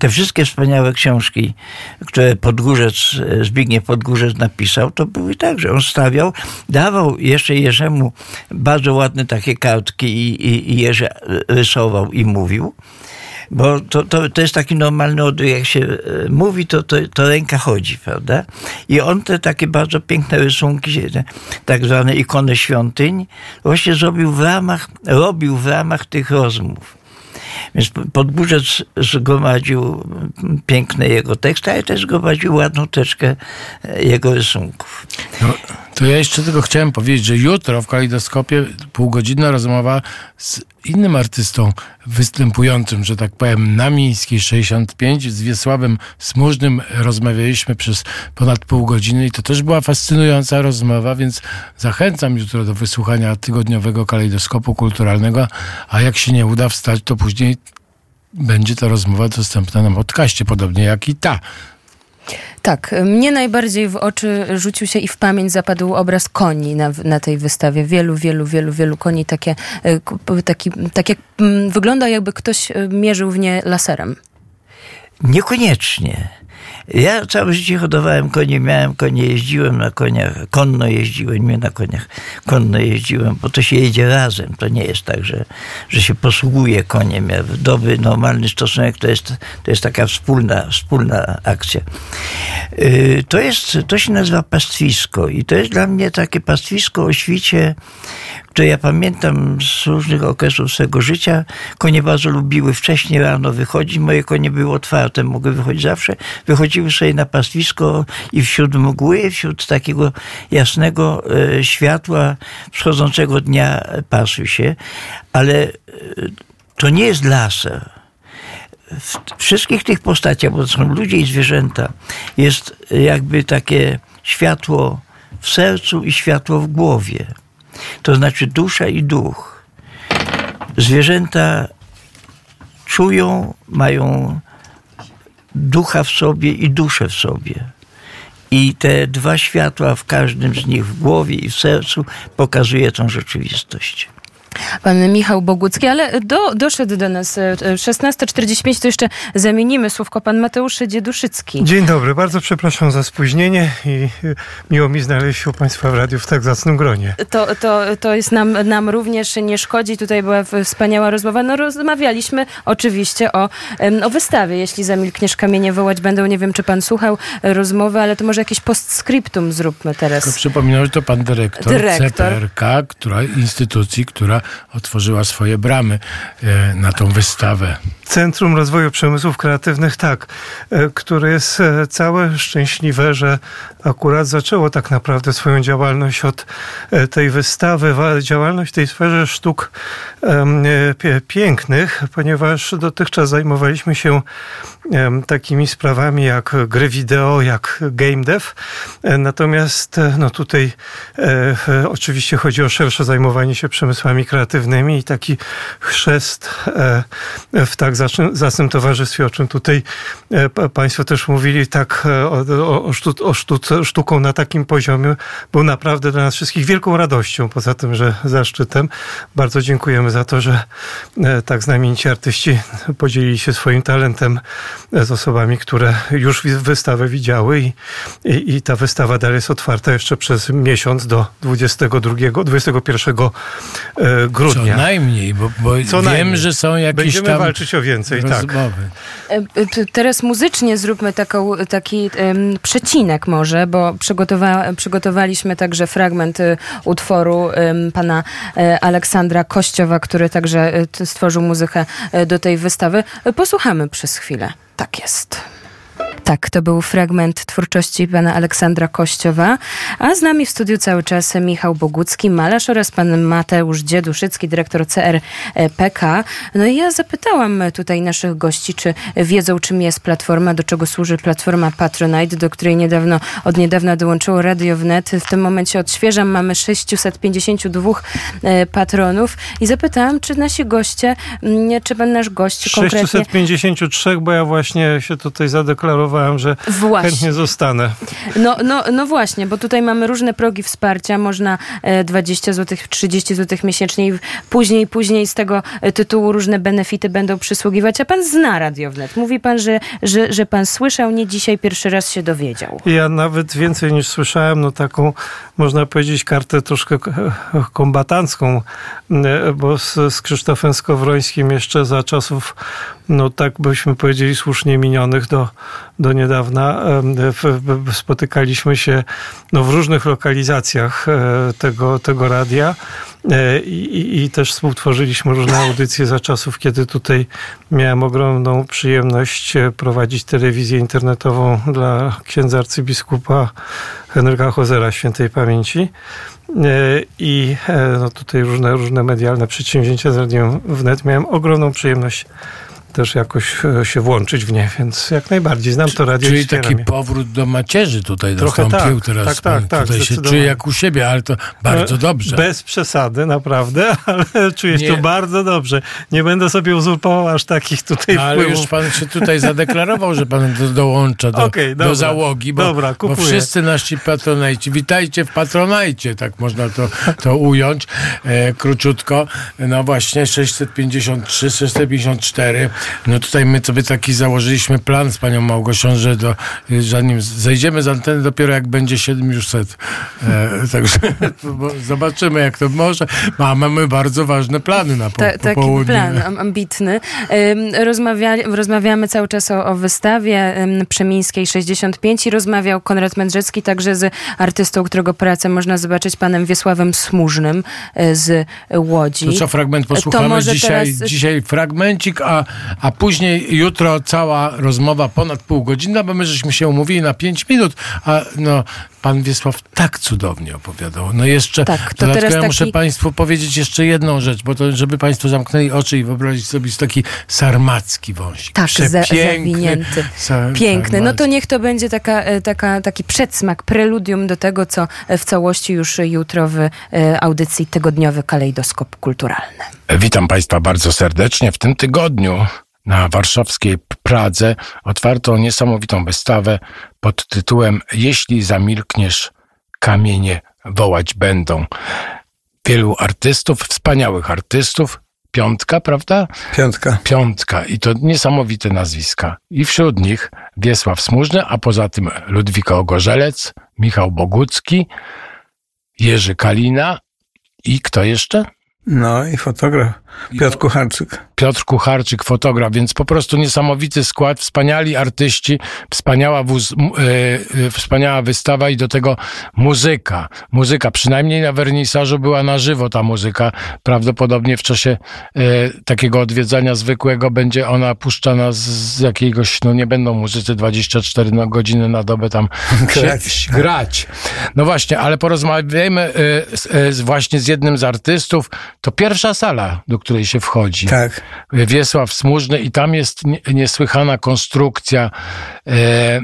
Te wszystkie wspaniałe książki, które Podgórzec, e, Zbigniew Podgórzec napisał, to były tak, że on stawiał, dawał jeszcze Jerzemu bardzo ładne takie kartki i, i, i Jerzy rysował i mówił. Bo to, to, to jest taki normalny odruch, jak się e, mówi, to, to, to ręka chodzi, prawda? I on te takie bardzo piękne rysunki, tak zwane ikony świątyń, właśnie zrobił w ramach, robił w ramach tych rozmów. Więc Podburzec zgromadził piękne jego teksty, ale też zgromadził ładną teczkę e, jego rysunków. No, to ja jeszcze tylko chciałem powiedzieć, że jutro w Kalidoskopie półgodzinna rozmowa z innym artystą występującym, że tak powiem, na Mińskiej 65 z Wiesławem Smużnym rozmawialiśmy przez ponad pół godziny i to też była fascynująca rozmowa, więc zachęcam jutro do wysłuchania tygodniowego kalejdoskopu kulturalnego, a jak się nie uda wstać, to później będzie ta rozmowa dostępna na podcaście, podobnie jak i ta. Tak, mnie najbardziej w oczy rzucił się i w pamięć zapadł obraz koni na, na tej wystawie. Wielu, wielu, wielu, wielu koni. Takie, e, taki, tak jak mm, wygląda jakby ktoś e, mierzył w nie laserem. Niekoniecznie. Ja całe życie hodowałem konie, miałem konie, jeździłem na koniach, konno jeździłem, nie na koniach, konno jeździłem, bo to się jedzie razem. To nie jest tak, że, że się posługuje koniem. Dobry, normalny stosunek to jest, to jest taka wspólna, wspólna akcja. Y, to, jest, to się nazywa pastwisko i to jest dla mnie takie pastwisko o świcie, to ja pamiętam z różnych okresów swojego życia, konie bardzo lubiły wcześniej rano wychodzić, moje konie były otwarte, mogły wychodzić zawsze, wychodziły sobie na pastwisko i wśród mgły, wśród takiego jasnego e, światła wschodzącego dnia pasły się, ale e, to nie jest laser w wszystkich tych postaciach, bo to są ludzie i zwierzęta, jest jakby takie światło w sercu i światło w głowie. To znaczy dusza i duch. Zwierzęta czują, mają ducha w sobie i duszę w sobie. I te dwa światła w każdym z nich, w głowie i w sercu, pokazuje tą rzeczywistość. Pan Michał Bogucki, ale do, doszedł do nas e, 16.45, to jeszcze zamienimy słówko. Pan Mateusz Dzieduszycki. Dzień dobry, bardzo przepraszam za spóźnienie i y, miło mi znaleźć się u Państwa w radiu w tak zacnym gronie. To, to, to jest nam, nam również nie szkodzi. Tutaj była wspaniała rozmowa. No rozmawialiśmy oczywiście o, o wystawie. Jeśli zamilkniesz, kamienie wołać będą. Nie wiem, czy pan słuchał rozmowy, ale to może jakieś postscriptum zróbmy teraz. przypominam, że to pan dyrektor, Dyrektor. CPRK, która, instytucji, która otworzyła swoje bramy e, na tą wystawę. Centrum Rozwoju Przemysłów Kreatywnych, tak, e, które jest e, całe szczęśliwe, że akurat zaczęło tak naprawdę swoją działalność od e, tej wystawy, działalność w tej sferze sztuk pięknych, ponieważ dotychczas zajmowaliśmy się takimi sprawami jak gry wideo, jak game dev. Natomiast no tutaj oczywiście chodzi o szersze zajmowanie się przemysłami kreatywnymi i taki chrzest w tak zacnym, zacnym towarzystwie, o czym tutaj e, pa- Państwo też mówili, tak e, o, o, sztu, o sztuce, sztuką na takim poziomie był naprawdę dla nas wszystkich wielką radością, poza tym, że zaszczytem. Bardzo dziękujemy za to, że e, tak znamienici artyści podzielili się swoim talentem z osobami, które już wystawę widziały i, i, i ta wystawa dalej jest otwarta jeszcze przez miesiąc do 22, 21 e, Co grudnia. najmniej, bo, bo Co wiem, najmniej. że są jakieś Będziemy tam walczyć o więcej, tak. rozmowy. E, e, t- Teraz muzycznie zróbmy taką, taki em, przecinek może, bo przygotowa przygotowaliśmy także fragment e, utworu em, pana e, Aleksandra Kościowa, który także e, stworzył muzykę do tej wystawy. Posłuchamy przez chwilę. Tak jest. Tak, to był fragment twórczości pana Aleksandra Kościowa, a z nami w studiu cały czas Michał Bogucki, malarz oraz pan Mateusz Dzieduszycki, dyrektor CRPK. No i ja zapytałam tutaj naszych gości, czy wiedzą, czym jest platforma, do czego służy platforma Patronite, do której niedawno, od niedawna dołączyło Radio Wnet. W tym momencie odświeżam, mamy 652 e, patronów i zapytałam, czy nasi goście, czy pan nasz gość konkretnie... 653, bo ja właśnie się tutaj zadeklarowałem, że Właśnie. chętnie zostanę. No, no, no właśnie, bo tutaj mamy różne progi wsparcia. Można e, 20 zł, 30 zł miesięcznie i później, później z tego e, tytułu różne benefity będą przysługiwać. A pan zna Radio Wnet. Mówi pan, że, że, że pan słyszał, nie dzisiaj pierwszy raz się dowiedział. Ja nawet więcej niż słyszałem, no taką, można powiedzieć, kartę troszkę kombatancką, m, bo z, z Krzysztofem Skowrońskim jeszcze za czasów, no tak byśmy powiedzieli, słusznie minionych do, do niedawna, spotykaliśmy się no, w różnych lokalizacjach e, tego, tego radia e, i, i, też współtworzyliśmy różne audycje za czasów, kiedy tutaj miałem ogromną przyjemność e, prowadzić telewizję internetową dla księdza arcybiskupa Henryka Hozera świętej pamięci. I no tutaj różne, różne medialne przedsięwzięcia z Radiem Wnet. Miałem ogromną przyjemność też jakoś e, się włączyć w nie, więc jak najbardziej znam to radio Czyli taki je. powrót do macierzy tutaj Trochę nastąpił tak, teraz. tak, tak, tak, tutaj się czuje jak u siebie, ale to bardzo E, dobrze. Bez przesady, naprawdę, ale czuję się tu bardzo dobrze. Nie będę sobie uzurpował aż takich tutaj No, ale wpływów. już pan się tutaj zadeklarował, że pan do, dołącza do, Okej, dobra. do załogi, bo, Dobra, bo wszyscy nasi patronajci, witajcie w patronajcie, tak można to, to ująć e, króciutko. No właśnie 653, 654 No tutaj my sobie taki założyliśmy plan z panią Małgosią, że do, zanim zejdziemy z anteny dopiero jak będzie 700. E, także zobaczymy jak to może. A mamy bardzo ważne plany na po, Ta, taki plan am- ambitny. Rozmawiamy cały czas o, o wystawie Przemińskiej 65 i rozmawiał Konrad Mędrzecki także z artystą, którego pracę można zobaczyć, panem Wiesławem Smużnym y, z Łodzi. To co, fragment To posłuchamy może dzisiaj, teraz- dzisiaj fragmencik, a, a później jutro cała rozmowa ponad pół godziny, bo my żeśmy się umówili na pięć minut, a no, pan Wiesław tak cudownie opowiadał. No jeszcze, Tak, to teraz ja muszę taki- państwu powiedzieć jeszcze jedną rzecz, bo to, żeby państwo zamknęli oczy i wyobrazić sobie jest taki sarmacki wąsik. Tak, zawinięty. sa- Piękny. No to sarmacki. niech to będzie taka, e, taka, taki przedsmak, preludium do tego, co e, w całości już jutro w e, audycji tygodniowy kalejdoskop kulturalny. Witam Państwa bardzo serdecznie. W tym tygodniu na warszawskiej Pradze otwarto niesamowitą wystawę pod tytułem Jeśli zamilkniesz, kamienie wołać będą. Wielu artystów, wspaniałych artystów, piątka, prawda? Piątka. Piątka i to niesamowite nazwiska. I wśród nich Wiesław Smużny, a poza tym Ludwika Ogorzelec, Michał Bogucki, Jerzy Kalina i kto jeszcze? No i fotograf Piotr Kucharczyk. Piotr Kucharczyk, fotograf, więc po prostu niesamowity skład, wspaniali artyści, wspaniała, wóz, e, wspaniała wystawa i do tego muzyka. Muzyka, przynajmniej na wernisażu była na żywo ta muzyka. Prawdopodobnie w czasie e, takiego odwiedzania zwykłego będzie ona puszczana z, z jakiegoś, no nie będą muzycy 24 na godziny na dobę tam Grać. się- grać. No właśnie, ale porozmawiajmy z, właśnie z jednym z artystów. To pierwsza sala, do której się wchodzi. Tak. Wiesław Smużny i tam jest nie- niesłychana konstrukcja, e,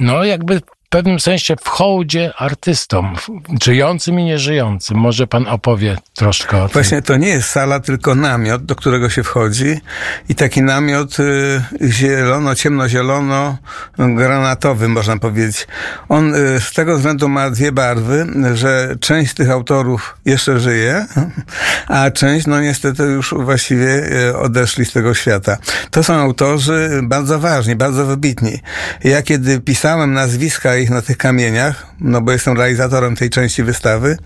no jakby pewnym sensie w hołdzie artystom, żyjącym i nieżyjącym. Może pan opowie troszkę o tym. Właśnie to nie jest sala, tylko namiot, do którego się wchodzi. I taki namiot y, zielono, ciemnozielono, granatowy, można powiedzieć. On y, z tego względu ma dwie barwy, że część tych autorów jeszcze żyje, a część, no niestety już właściwie y, odeszli z tego świata. To są autorzy bardzo ważni, bardzo wybitni. Ja kiedy pisałem nazwiska ich na tych kamieniach, no bo jestem realizatorem tej części wystawy,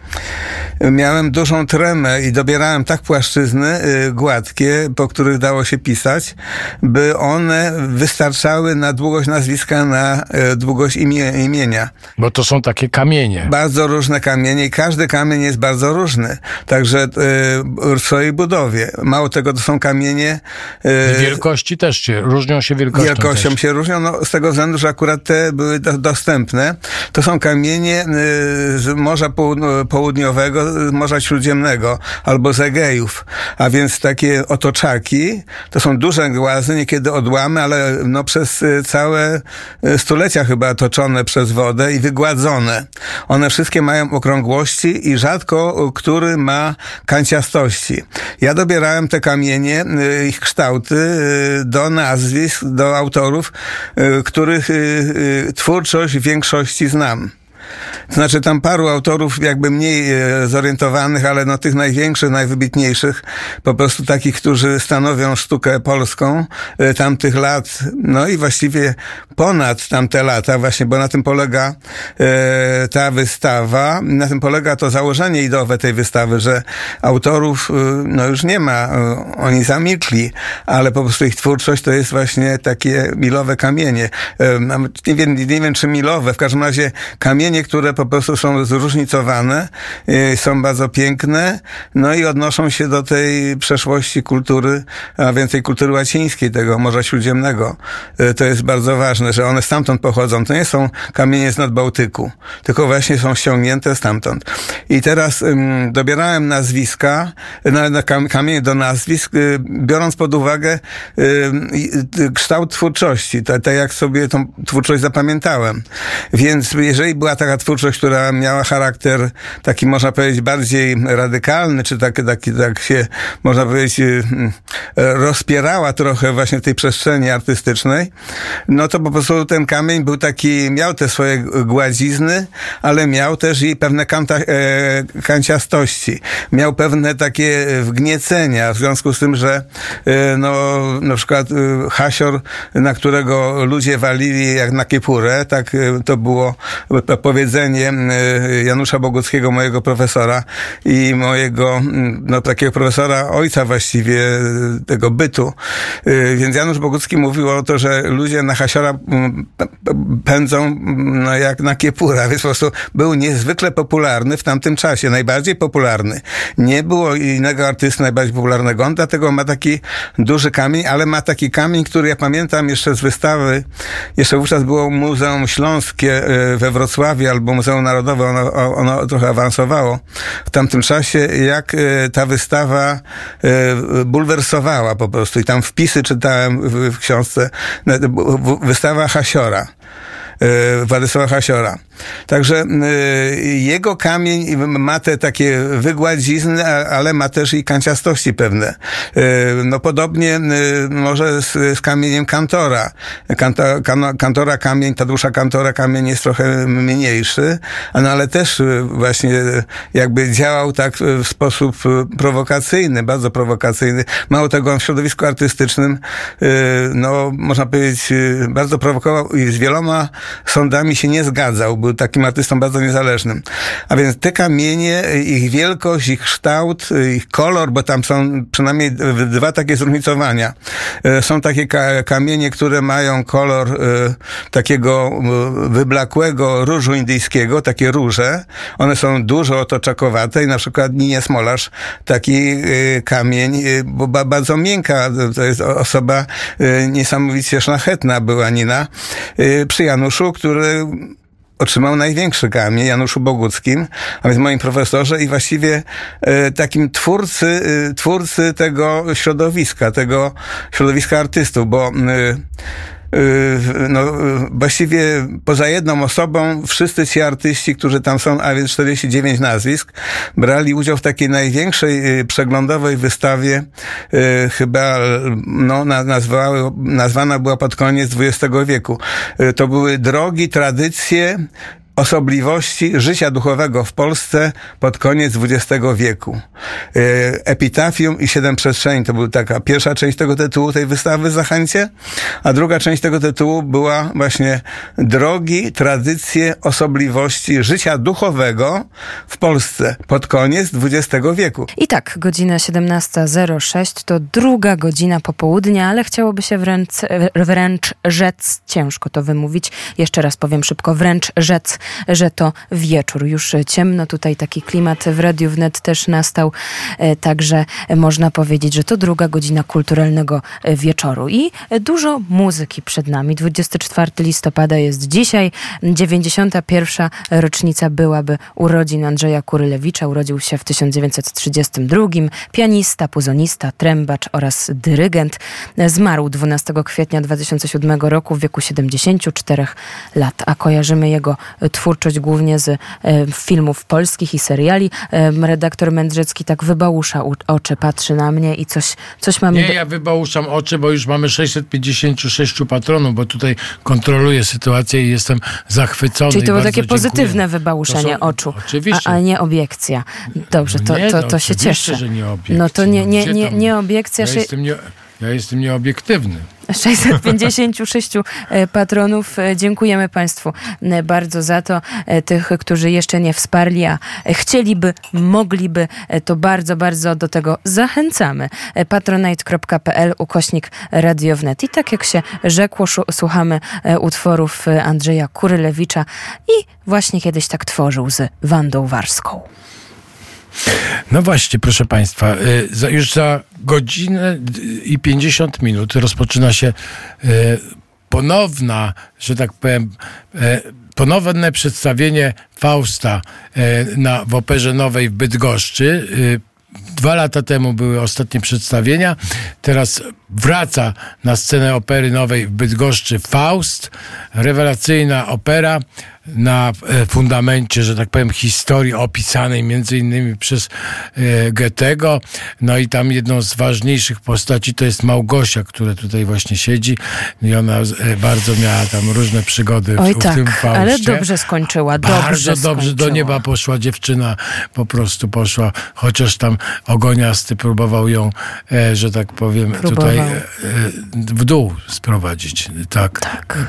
miałem dużą tremę i dobierałem tak płaszczyzny y, gładkie, po których dało się pisać, by one wystarczały na długość nazwiska, na y, długość imię, imienia. Bo to są takie kamienie. Bardzo różne kamienie i każdy kamień jest bardzo różny. Także y, w swojej budowie. Mało tego, to są kamienie... W wielkości też się, różnią się wielkością. wielkością też. się różnią, no, z tego względu, że akurat te były do, dostępne. To są kamienie y, z Morza Połudn- Południowego, z Morza Śródziemnego albo z Egejów. A więc takie otoczaki, to są duże głazy, niekiedy odłamy, ale no, przez y, całe y, stulecia chyba toczone przez wodę i wygładzone. One wszystkie mają okrągłości i rzadko y, który ma kanciastości. Ja dobierałem te kamienie, y, ich kształty y, do nazwisk, do autorów, y, których y, y, twórczość w większości znam. To znaczy tam paru autorów jakby mniej e, zorientowanych, ale no tych największych, najwybitniejszych, po prostu takich, którzy stanowią sztukę polską e, tamtych lat, no i właściwie ponad tamte lata właśnie, bo na tym polega e, ta wystawa, na tym polega to założenie ideowe tej wystawy, że autorów no już nie ma, oni zamilkli, ale po prostu ich twórczość to jest właśnie takie milowe kamienie. Nie wiem, nie wiem czy milowe, w każdym razie kamienie, które po prostu są zróżnicowane, y, są bardzo piękne, no i odnoszą się do tej przeszłości kultury, a więc tej kultury łacińskiej, tego Morza Śródziemnego. Y, To jest bardzo ważne, że one stamtąd pochodzą. To nie są kamienie z Nadbałtyku, tylko właśnie są ściągnięte stamtąd. I teraz ym, dobierałem nazwiska, na, na kam- kamienie do nazwisk, y, biorąc pod uwagę y, y, kształt twórczości, tak jak sobie tą twórczość zapamiętałem. Więc jeżeli była taka taka twórczość, która miała charakter taki, można powiedzieć, bardziej radykalny, czy taki, taki tak się, można powiedzieć, y, y, rozpierała trochę właśnie tej przestrzeni artystycznej, no to po prostu ten kamień był taki, miał te swoje gładzizny, ale miał też i pewne kanta, e, kanciastości. Miał pewne takie wgniecenia, w związku z tym, że e, no, na przykład hasior, na którego ludzie walili jak na kiepurę, tak to było powiedzenie e, Janusza Boguckiego, mojego profesora i mojego, mm, no takiego profesora, ojca właściwie e, tego bytu. E, Więc Janusz Bogucki mówił o to, że ludzie na hasiora mm, pędzą mm, no, jak na kiepura, więc po prostu był niezwykle popularny w tamtym czasie, najbardziej popularny. Nie było innego artysty najbardziej popularnego, on dlatego ma taki duży kamień, ale ma taki kamień, który ja pamiętam jeszcze z wystawy, jeszcze wówczas było Muzeum Śląskie we Wrocławiu albo Muzeum Narodowe, ono, ono trochę awansowało w tamtym czasie, jak e, ta wystawa e, bulwersowała po prostu i tam wpisy czytałem w, w książce, no, w- wystawa Hasiora. E, Władysława Hasiora. Także e, jego kamień ma te takie wygładzizny, ale ma też i kanciastości pewne. E, No podobnie może z, z kamieniem Kantora. Kan, kantora kamień, Tadeusza Kantora kamień jest trochę mniejszy, no ale też właśnie jakby działał tak w sposób prowokacyjny, bardzo prowokacyjny. Mało tego, on w środowisku artystycznym, no można powiedzieć, bardzo prowokował i z wieloma sądami się nie zgadzał. Był takim artystą bardzo niezależnym. A więc te kamienie, ich wielkość, ich kształt, ich kolor, bo tam są przynajmniej dwa takie zróżnicowania. E, Są takie ka- kamienie, które mają kolor e, takiego e, wyblakłego różu indyjskiego, takie róże. One są dużo otoczakowate i na przykład Ninie Smolarz taki kamień, bo ba- bardzo miękka, to jest osoba niesamowicie szlachetna była Nina, przy Januszu, który otrzymał największy kamień, Januszu Boguckim, a więc moim profesorze i właściwie e, takim twórcy, e, twórcy tego środowiska, tego środowiska artystów, bo e, no, e, właściwie poza jedną osobą wszyscy ci artyści, którzy tam są, a więc 49 nazwisk, brali udział w takiej największej e, przeglądowej wystawie, chyba no, na- nazwały, nazwana była pod koniec XX wieku. To były drogi, tradycje, osobliwości życia duchowego w Polsce pod koniec XX wieku. E, Epitafium i Siedem Przestrzeni to była taka pierwsza część tego tytułu, tej wystawy w Zachęcie, a druga część tego tytułu była właśnie drogi, tradycje, osobliwości życia duchowego w Polsce pod koniec XX wieku. I tak, godzina 17.06 to druga godzina popołudnia, ale chciałoby się wręcz, wręcz rzec, ciężko to wymówić, jeszcze raz powiem szybko, wręcz rzec, że to wieczór. Już ciemno, tutaj taki klimat w Radiu Wnet też nastał, e, także można powiedzieć, że to druga godzina kulturalnego e, wieczoru. I dużo muzyki przed nami. 24 listopada jest dzisiaj, 91. rocznica byłaby urodzin Andrzeja Kurylewicza. Urodził się w 1932. Pianista, puzonista, trębacz oraz dyrygent. Zmarł 12 kwietnia 2007 roku w wieku 74 lat, a kojarzymy jego twórczość głównie z e, filmów polskich i seriali. E, redaktor Mędrzecki tak wybałusza oczy, patrzy na mnie i coś, coś mamy... Nie, do- ja wybałuszam oczy, bo już mamy 656 patronów, bo tutaj kontroluję sytuację i jestem zachwycony. Czyli to było takie dziękuję. pozytywne wybałuszenie To są- oczu, Oczywiście. A, a nie obiekcja. Dobrze, to, nie, to, no to się cieszę. że nie obiekcja. No to nie, nie, nie, nie obiekcja. Ja nie, ja jestem nieobiektywny. 656 e, patronów. E, Dziękujemy Państwu e, bardzo za to. Tych, którzy jeszcze nie wsparli, a chcieliby, mogliby, to bardzo, bardzo do tego zachęcamy. Patronite.pl ukośnik radiownet. I tak jak się rzekło, słuchamy utworów Andrzeja Kurylewicza i właśnie kiedyś tak tworzył z Wandą Warską. No właśnie, proszę Państwa, już za godzinę i 50 minut rozpoczyna się y, ponowna, że tak powiem, e, ponowne przedstawienie Fausta e, na, w Operze Nowej w Bydgoszczy. Dwa lata temu były ostatnie przedstawienia. Teraz wraca na scenę Opery Nowej w Bydgoszczy Faust. Rewelacyjna opera. Na e, fundamencie, że tak powiem, historii opisanej między innymi przez e, Goethego. No i tam jedną z ważniejszych postaci to jest Małgosia, która tutaj właśnie siedzi i ona e, bardzo miała tam różne przygody w, Oj w tak, tym Faustie. ale dobrze skończyła. Dobrze Bardzo dobrze do skończyła. nieba poszła dziewczyna, po prostu poszła, chociaż tam ogoniasty próbował ją, że tak powiem, Próbował. tutaj w dół sprowadzić. Tak.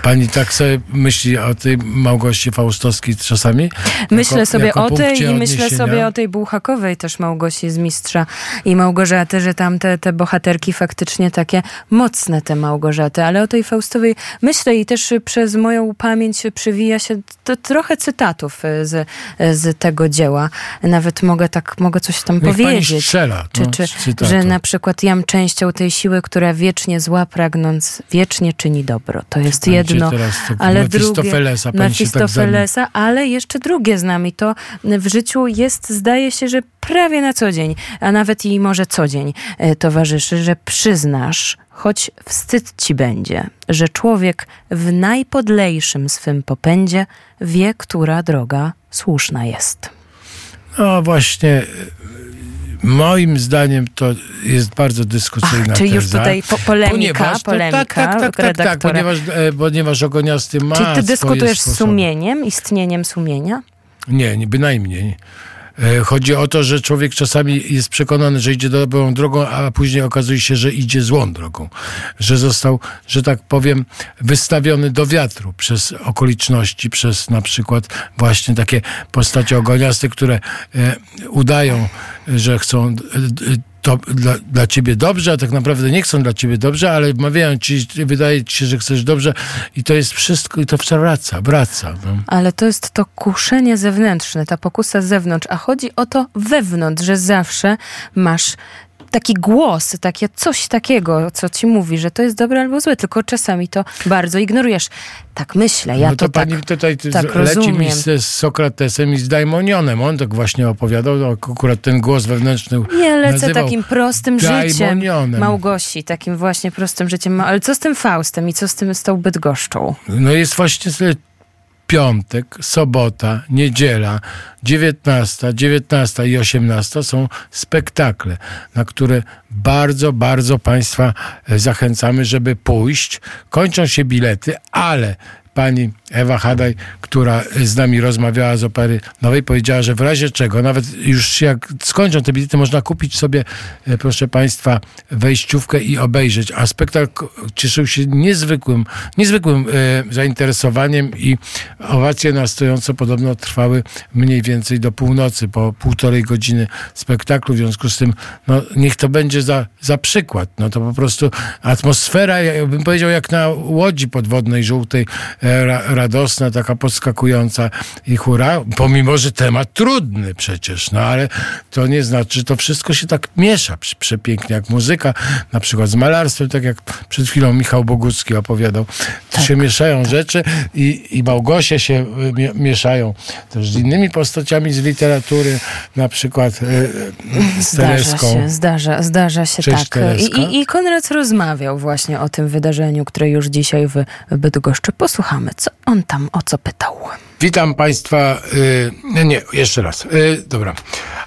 Pani tak sobie myśli o tej Małgosi Faustowskiej czasami? Myślę Jako- sobie jako o tej i myślę sobie o tej Bułhakowej też Małgosi z Mistrza i Małgorzaty, że tam te, te bohaterki faktycznie takie mocne te Małgorzaty, ale o tej Faustowej myślę i też przez moją pamięć przywija się to trochę cytatów e, z, z tego dzieła. Nawet mogę tak, mogę coś tam Niech powiedzieć. strzela, Czy, no, czy, cytatu. że na przykład jam częścią tej siły, która wiecznie zła pragnąc, wiecznie czyni dobro. To jest jedno, ale drugie... Mefistofelesa, pani Mefistofelesa, ale jeszcze drugie znam i to w życiu jest, zdaje się, że prawie na co dzień, a nawet i może co dzień e, towarzyszy, że przyznasz, choć wstyd ci będzie, że człowiek w najpodlejszym swym popędzie wie, która droga słuszna jest. No właśnie, moim zdaniem to jest bardzo dyskusyjna Ach, czyli już teza. tutaj po, polemika, Ponieważ to- polemika tak, tak, tak, tak, tak, redaktora. ponieważ, e, ponieważ ogoniasty ma Czyli ty dyskutujesz z sumieniem, istnieniem sumienia? Nie, nie, bynajmniej. E, Chodzi o to, że człowiek czasami jest przekonany, że idzie dobrą drogą, a później okazuje się, że idzie złą drogą. Że został, że tak powiem, wystawiony do wiatru przez okoliczności, przez na przykład właśnie takie postacie ogoniaste, które e, udają, że chcą to dla, dla ciebie dobrze, a tak naprawdę nie chcą dla ciebie dobrze, ale wmawiają ci, wydaje ci się, że chcesz dobrze i to jest wszystko i to wraca, wraca. No. Ale to jest to kuszenie zewnętrzne, ta pokusa z zewnątrz, a chodzi o to wewnątrz, że zawsze masz taki głos, takie coś takiego, co ci mówi, że to jest dobre albo złe, tylko czasami to bardzo ignorujesz. Tak myślę, ja no to, to, tak, pani tutaj ty- tak leci mi rozumiem. z, z Sokratesem i z Daimonionem. On tak właśnie opowiadał, no, akurat ten głos wewnętrzny Nie lecę takim prostym życiem Daimonionem. Małgosi, takim właśnie prostym życiem. Ale co z tym Faustem i co z tym z tą Bydgoszczą? No jest właśnie piątek, sobota, niedziela, 19, 19 i 18 są spektakle, na które bardzo, bardzo Państwa e, zachęcamy, żeby pójść. Kończą się bilety, ale pani Ewa Hadaj, która z nami rozmawiała z opery nowej, powiedziała, że w razie czego, nawet już jak skończą te bilety, można kupić sobie, e, proszę Państwa, wejściówkę i obejrzeć. A spektakl cieszył się niezwykłym, niezwykłym e, zainteresowaniem i owacje na stojąco podobno trwały mniej więcej do północy, po półtorej godziny spektaklu. W związku z tym, no, niech to będzie za, za przykład. No to po prostu atmosfera, ja bym powiedział, jak na łodzi podwodnej żółtej, e, ra, radosna, taka podskakująca i hura, pomimo, że temat trudny przecież, no ale to nie znaczy, że to wszystko się tak miesza prze- przepięknie, jak muzyka, na przykład z malarstwem, tak jak przed chwilą Michał Bogucki opowiadał. To się mieszają rzeczy i, i Małgosie się y, mie- mieszają też z innymi postaciami z literatury, na przykład y, z Zdarza Tereską. się, zdarza, zdarza się Cześć, tak. Tereska. i, I Konrad rozmawiał właśnie o tym wydarzeniu, które już dzisiaj w Bydgoszczy. Posłuchamy, co on tam o co pytał. Witam Państwa. y, Nie, nie, jeszcze raz. Y, Dobra.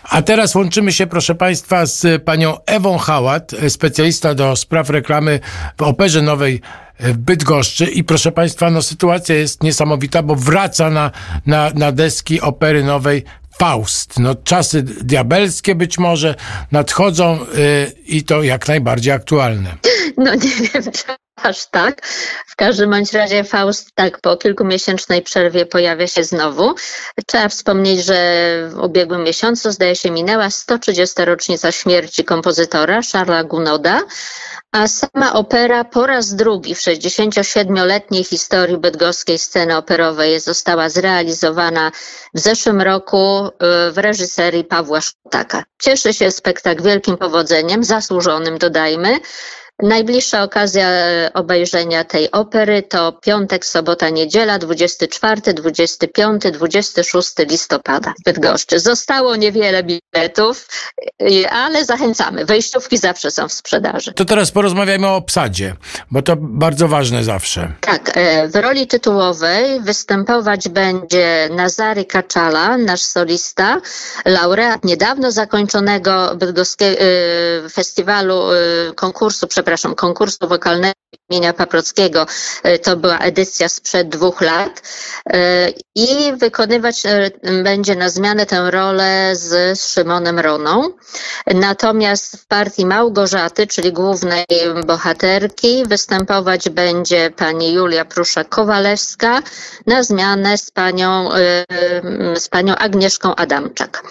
A teraz łączymy się, proszę Państwa, z panią Ewą Hałat, specjalista do spraw reklamy w Operze Nowej w Bydgoszczy. I proszę Państwa, no sytuacja jest niesamowita, bo wraca na, na, na deski Opery Nowej Faust. No czasy diabelskie być może nadchodzą y, i to jak najbardziej aktualne. No nie wiem, czy aż tak. W każdym bądź razie Faust tak po kilkumiesięcznej przerwie pojawia się znowu. Trzeba wspomnieć, że w ubiegłym miesiącu, zdaje się, minęła 130. rocznica śmierci kompozytora Charlesa Gounoda, a sama opera po raz drugi w 67-letniej historii bydgoskiej sceny operowej została zrealizowana w zeszłym roku y, w reżyserii Pawła Szutaka. Cieszy się spektakl wielkim powodzeniem, zasłużonym dodajmy. Najbliższa okazja e, obejrzenia tej opery to piątek, sobota, niedziela, 24, 25, 26 listopada w Bydgoszczy. Zostało niewiele biletów, e, ale zachęcamy. Wejściówki zawsze są w sprzedaży. To teraz porozmawiajmy o obsadzie, bo to bardzo ważne zawsze. Tak, e, w roli tytułowej występować będzie Nazary Kaczala, nasz solista, laureat niedawno zakończonego bydgoskiego festiwalu konkursu, przepraszam, konkursu wokalnego imienia Paprockiego. E, to była edycja sprzed dwóch lat. E, I wykonywać e, będzie na zmianę tę rolę z Szymonem Roną. Natomiast w partii Małgorzaty, czyli głównej bohaterki, występować będzie pani Julia Pruszak-Kowalewska na zmianę z panią, z panią Agnieszką Adamczak.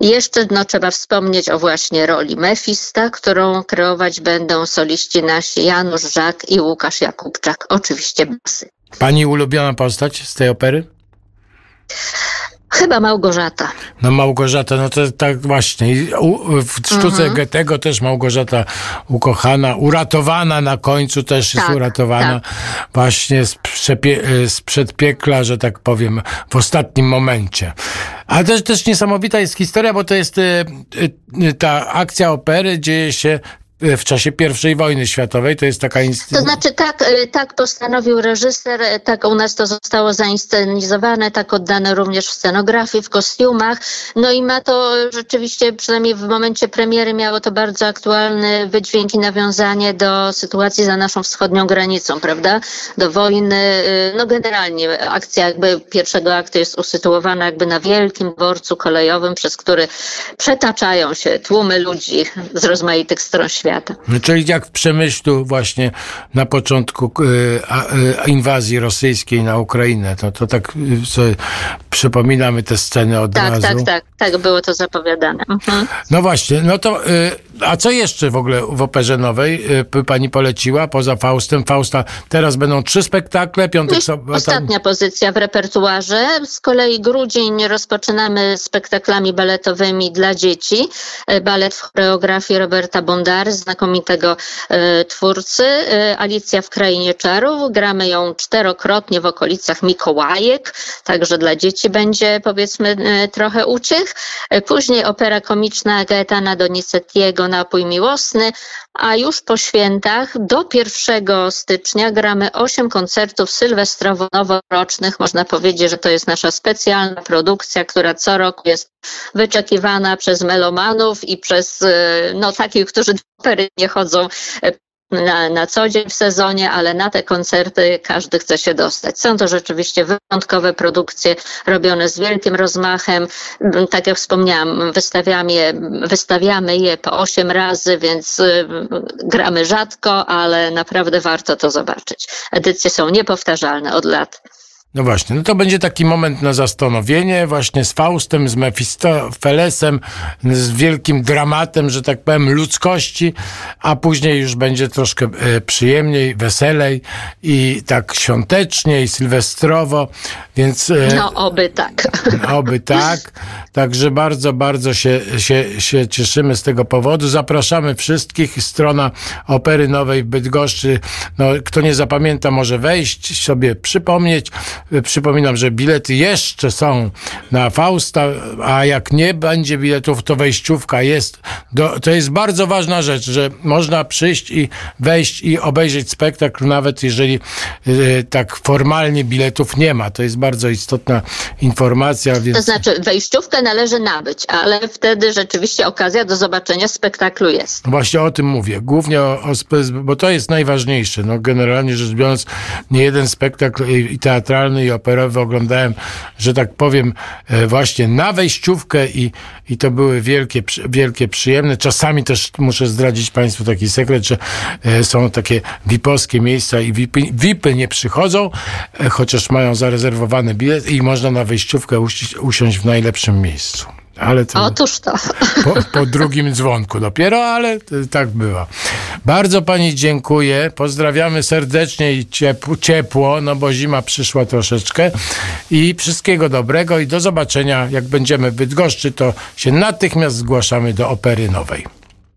Jeszcze no, trzeba wspomnieć o właśnie roli Mefista, którą kreować będą soliści nasi Janusz Żak i Łukasz Jakubczak. Oczywiście basy. Pani ulubiona postać z tej opery? Chyba Małgorzata. No Małgorzata, no to tak właśnie. w sztuce mhm. Goethego też Małgorzata ukochana, uratowana na końcu też jest tak, uratowana tak. właśnie z, z przedpiekla, że tak powiem, w ostatnim momencie. Ale też, też niesamowita jest historia, bo to jest y, y, ta akcja opery dzieje się E, w czasie I wojny światowej. To jest taka instytucja. To znaczy tak, e, tak postanowił reżyser, e, tak u nas to zostało zainscenizowane, tak oddane również w scenografii, w kostiumach. No i ma to rzeczywiście, przynajmniej w momencie premiery miało to bardzo aktualny wydźwięk i nawiązanie do sytuacji za naszą wschodnią granicą, prawda? Do wojny. No generalnie akcja jakby pierwszego aktu jest usytuowana jakby na wielkim dworcu kolejowym, przez który przetaczają się tłumy ludzi z rozmaitych stron świata świata. No, czyli jak w Przemyślu właśnie na początku e, e, inwazji rosyjskiej na Ukrainę, to, to tak e, sobie przypominamy te sceny od tak, razu. Tak, tak, tak, było to zapowiadane. Mhm. No właśnie, no to a co jeszcze w ogóle w Operze Nowej pani poleciła poza Faustem? Fausta, teraz będą trzy spektakle, piątek. Ostatnia pozycja w repertuarze. Z kolei grudzień rozpoczynamy spektaklami baletowymi dla dzieci. Balet w choreografii Roberta Bondary znakomitego e, twórcy. E, Alicja w Krainie Czarów. Gramy ją czterokrotnie w okolicach Mikołajek, także dla dzieci będzie powiedzmy e, trochę uciech. Później opera komiczna Gaetana Donizettiego Napój Miłosny, a już po świętach do 1 stycznia gramy 8 koncertów sylwestrowo-noworocznych. Można powiedzieć, że to jest nasza specjalna produkcja, która co roku jest wyczekiwana przez melomanów i przez no, takich, którzy do opery nie chodzą na, na co dzień w sezonie, ale na te koncerty każdy chce się dostać. Są to rzeczywiście wyjątkowe produkcje robione z wielkim rozmachem. Tak jak wspomniałam, wystawiamy je, wystawiamy je po osiem razy, więc y, gramy rzadko, ale naprawdę warto to zobaczyć. Edycje są niepowtarzalne od lat. No właśnie, no to będzie taki moment na zastanowienie właśnie z Faustem, z Mefistofelesem, z wielkim dramatem, że tak powiem, ludzkości, a później już będzie troszkę e, przyjemniej, weselej i tak świątecznie i sylwestrowo, więc... E, no, oby tak. Oby tak. Także bardzo, bardzo się, się, się cieszymy z tego powodu. Zapraszamy wszystkich. Strona Opery Nowej w Bydgoszczy. No, kto nie zapamięta, może wejść, sobie przypomnieć. Przypominam, że bilety jeszcze są na Fausta, a jak nie będzie biletów, to wejściówka jest. Do, to jest bardzo ważna rzecz, że można przyjść i wejść i obejrzeć spektakl, nawet jeżeli y, tak formalnie biletów nie ma. To jest bardzo istotna informacja. Więc... To znaczy, wejściówkę należy nabyć, ale wtedy rzeczywiście okazja do zobaczenia spektaklu jest. Właśnie o tym mówię. Głównie o, o bo to jest najważniejsze. No, generalnie rzecz biorąc, nie jeden spektakl i i operowy oglądałem, że tak powiem, e, właśnie na wejściówkę i, i to były wielkie, wielkie przyjemne. Czasami też muszę zdradzić Państwu taki sekret, że e, są takie VIP-owskie miejsca i VIPy, VIPy nie przychodzą, e, chociaż mają zarezerwowany bilet i można na wejściówkę usiąść w najlepszym miejscu. Ale to Otóż to. Po, po, drugim dzwonku dopiero, ale tak bywa. Bardzo Pani dziękuję. Pozdrawiamy serdecznie i ciepło, ciepło, no bo zima przyszła troszeczkę. I wszystkiego dobrego i do zobaczenia. Jak będziemy w Bydgoszczy, to się natychmiast zgłaszamy do Opery Nowej.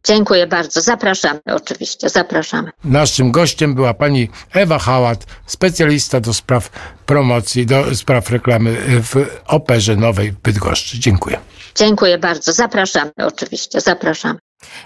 Dziękuję bardzo. Zapraszamy oczywiście, zapraszamy. Naszym gościem była pani Ewa Hałat, specjalista do spraw promocji, do spraw reklamy w Operze Nowej w Bydgoszczy. Dziękuję. Dziękuję bardzo. Zapraszamy oczywiście, zapraszamy.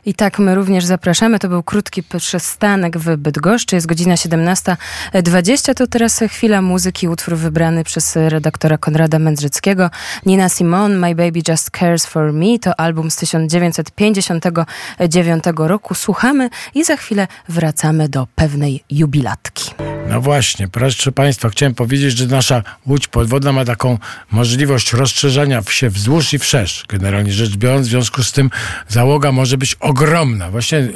I tak my również zapraszamy. To był krótki przystanek w Bydgoszczy. Jest godzina 17.20. To teraz chwila muzyki, utwór wybrany przez redaktora Konrada Mędrzyckiego. Nina Simone, My Baby Just Cares For Me. To album z 1959 roku. Słuchamy i za chwilę wracamy do pewnej jubilatki. No właśnie, proszę Państwa, chciałem powiedzieć, że nasza łódź podwodna ma taką możliwość rozszerzania się wzdłuż i wszerz. Generalnie rzecz biorąc, w związku z tym załoga może być ogromna. Właśnie y,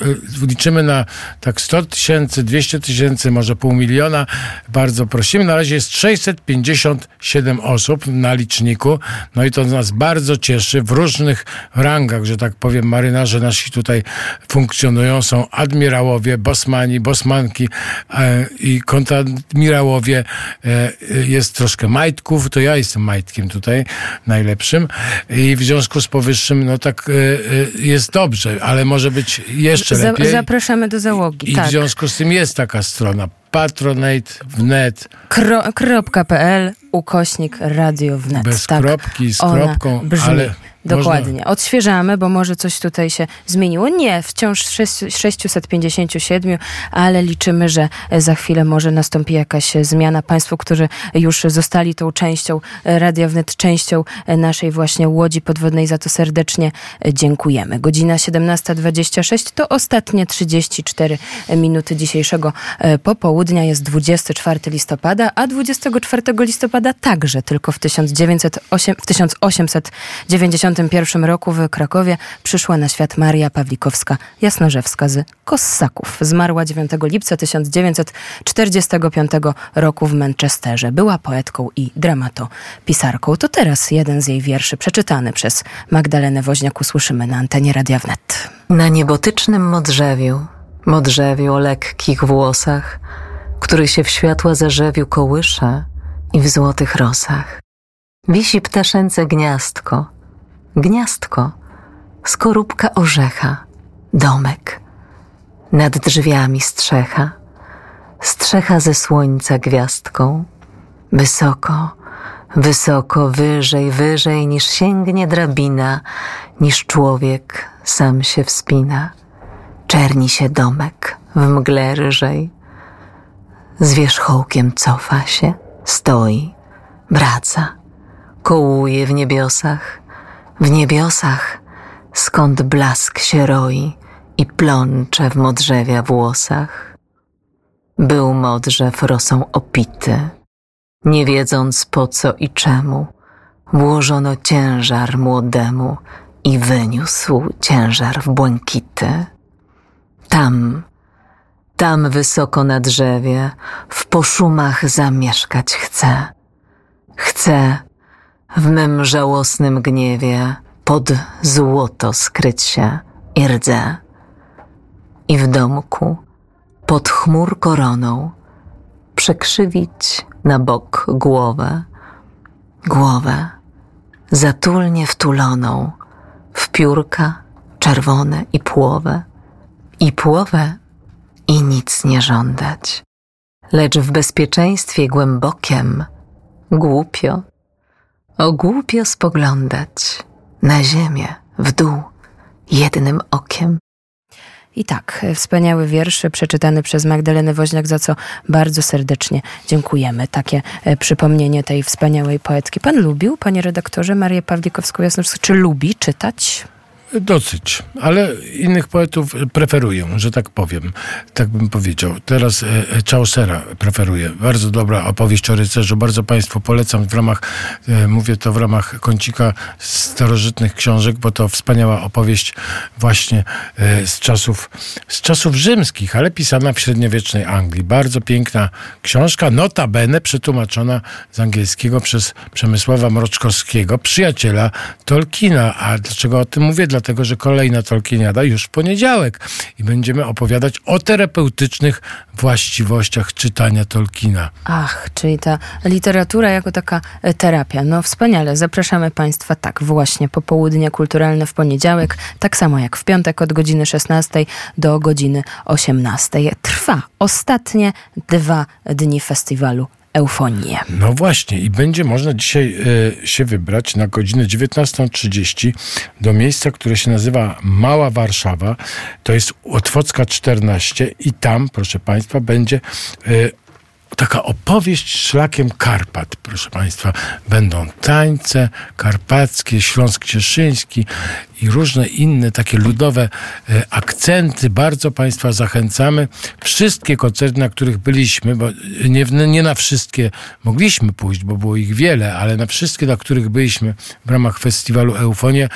liczymy na tak 100 tysięcy, 200 tysięcy, może pół miliona. Bardzo prosimy. Na razie jest 657 osób na liczniku. No i to nas bardzo cieszy w różnych rangach, że tak powiem, marynarze nasi tutaj funkcjonują. Są admirałowie, bosmani, bosmanki e, i kontradmirałowie. E, jest troszkę majtków, to ja jestem majtkiem tutaj najlepszym i w związku z powyższym, no tak e, e jest dobrze, ale może być jeszcze lepiej. Zapraszamy do załogi. I tak. w związku z tym jest taka strona patronate wnet, Kro, kropka.pl ukośnik radio wnet. bez tak. kropki, z Ona kropką, brzmi. ale Dokładnie. Można, Odświeżamy, bo może coś tutaj się zmieniło. Nie, wciąż sześć- 657, ale liczymy, że za chwilę może nastąpi jakaś zmiana. Państwo, którzy już zostali tą częścią Radia Wnet, częścią naszej właśnie łodzi podwodnej, za to serdecznie dziękujemy. Godzina 17.26 to ostatnie 34 minuty dzisiejszego e, popołudnia. Jest 24 listopada, a 24 listopada także tylko w 1908, w 1891 roku w Krakowie przyszła na świat Maria Pawlikowska-Jasnorzewska z Kossaków. Zmarła 9 lipca 1945 roku w Manchesterze. Była poetką i dramatopisarką. To teraz jeden z jej wierszy przeczytany przez Magdalenę Woźniak usłyszymy na antenie Radia Wnet. Na niebotycznym modrzewiu, modrzewiu o lekkich włosach, który się w światła zarzewiu kołysze i w złotych rosach. Wisi ptaszęce gniazdko, gniazdko, skorupka orzecha, domek. Nad drzwiami strzecha, strzecha ze słońca gwiazdką. Wysoko, wysoko, wyżej, wyżej niż sięgnie drabina, niż człowiek sam się wspina. Czerni się domek w mgle ryżej. Z wierzchołkiem cofa się, stoi, wraca, kołuje w niebiosach, w niebiosach, skąd blask się roi i plącze w modrzewia włosach. Był modrzew rosą opity, nie wiedząc po co i czemu, włożono ciężar młodemu i wyniósł ciężar w błękity. Tam, tam wysoko na drzewie, w poszumach zamieszkać chcę. Chcę w mym żałosnym gniewie pod złoto skryć się i rdzę. I w domku, pod chmur koroną, przekrzywić na bok głowę, głowę zatulnie wtuloną w piórka czerwone i płowe, i płowe i nic nie żądać, lecz w bezpieczeństwie głębokiem głupio, o głupio spoglądać na ziemię w dół jednym okiem. I tak, wspaniały wiersz przeczytany przez Magdalenę Woźniak, za co bardzo serdecznie dziękujemy. Takie e, przypomnienie tej wspaniałej poetki. Pan lubił, panie redaktorze, Marię Pawlikowską-Jasnorską? Czy lubi czytać? Dosyć, ale innych poetów preferuję, że tak powiem. Tak bym powiedział. Teraz e, e, Chaucera preferuję. Bardzo dobra opowieść o rycerzu. Bardzo Państwu polecam w ramach, e, mówię to w ramach kącika starożytnych książek, bo to wspaniała opowieść właśnie z czasów, z czasów rzymskich, ale pisana w średniowiecznej Anglii. Bardzo piękna książka, notabene przetłumaczona z angielskiego przez Przemysława Mroczkowskiego, przyjaciela Tolkiena. A dlaczego o tym mówię? Dlatego że kolejna Tolkieniada już w poniedziałek i będziemy opowiadać o terapeutycznych właściwościach czytania Tolkiena. Ach, czyli ta literatura jako taka e, terapia. No wspaniale. Zapraszamy Państwa tak właśnie popołudnie kulturalne w poniedziałek, tak samo jak w piątek od godziny 16 do godziny 18. Trwa ostatnie dwa dni festiwalu Eufonię. No właśnie i będzie można dzisiaj e, się wybrać na godzinę 19.30 do miejsca, które się nazywa Mała Warszawa. To jest Otwocka 14 i tam, proszę Państwa, będzie e, taka opowieść szlakiem Karpat, proszę Państwa. Będą tańce karpackie, Śląsk Cieszyński i różne inne takie ludowe e, akcenty. Bardzo Państwa zachęcamy. Wszystkie koncerty, na których byliśmy, bo nie, nie na wszystkie mogliśmy pójść, bo było ich wiele, ale na wszystkie, na których byliśmy w ramach festiwalu Eufonie,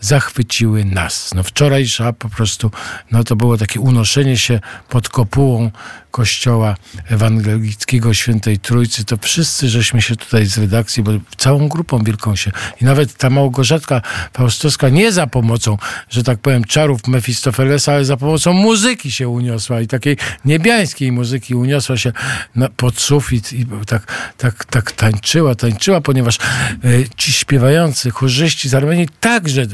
zachwyciły nas. No wczorajsza po prostu, no to było takie unoszenie się pod kopułą kościoła ewangelickiego Świętej Trójcy. To wszyscy żeśmy się tutaj z redakcji, bo całą grupą wielką się i nawet ta Małgorzatka Faustowska nie za pomocą, że tak powiem, czarów Mefistofelesa, ale za pomocą muzyki się uniosła i takiej niebiańskiej muzyki uniosła się na, pod sufit i tak, tak, tak tańczyła, tańczyła, ponieważ y, ci śpiewający chórzyści z Armenii także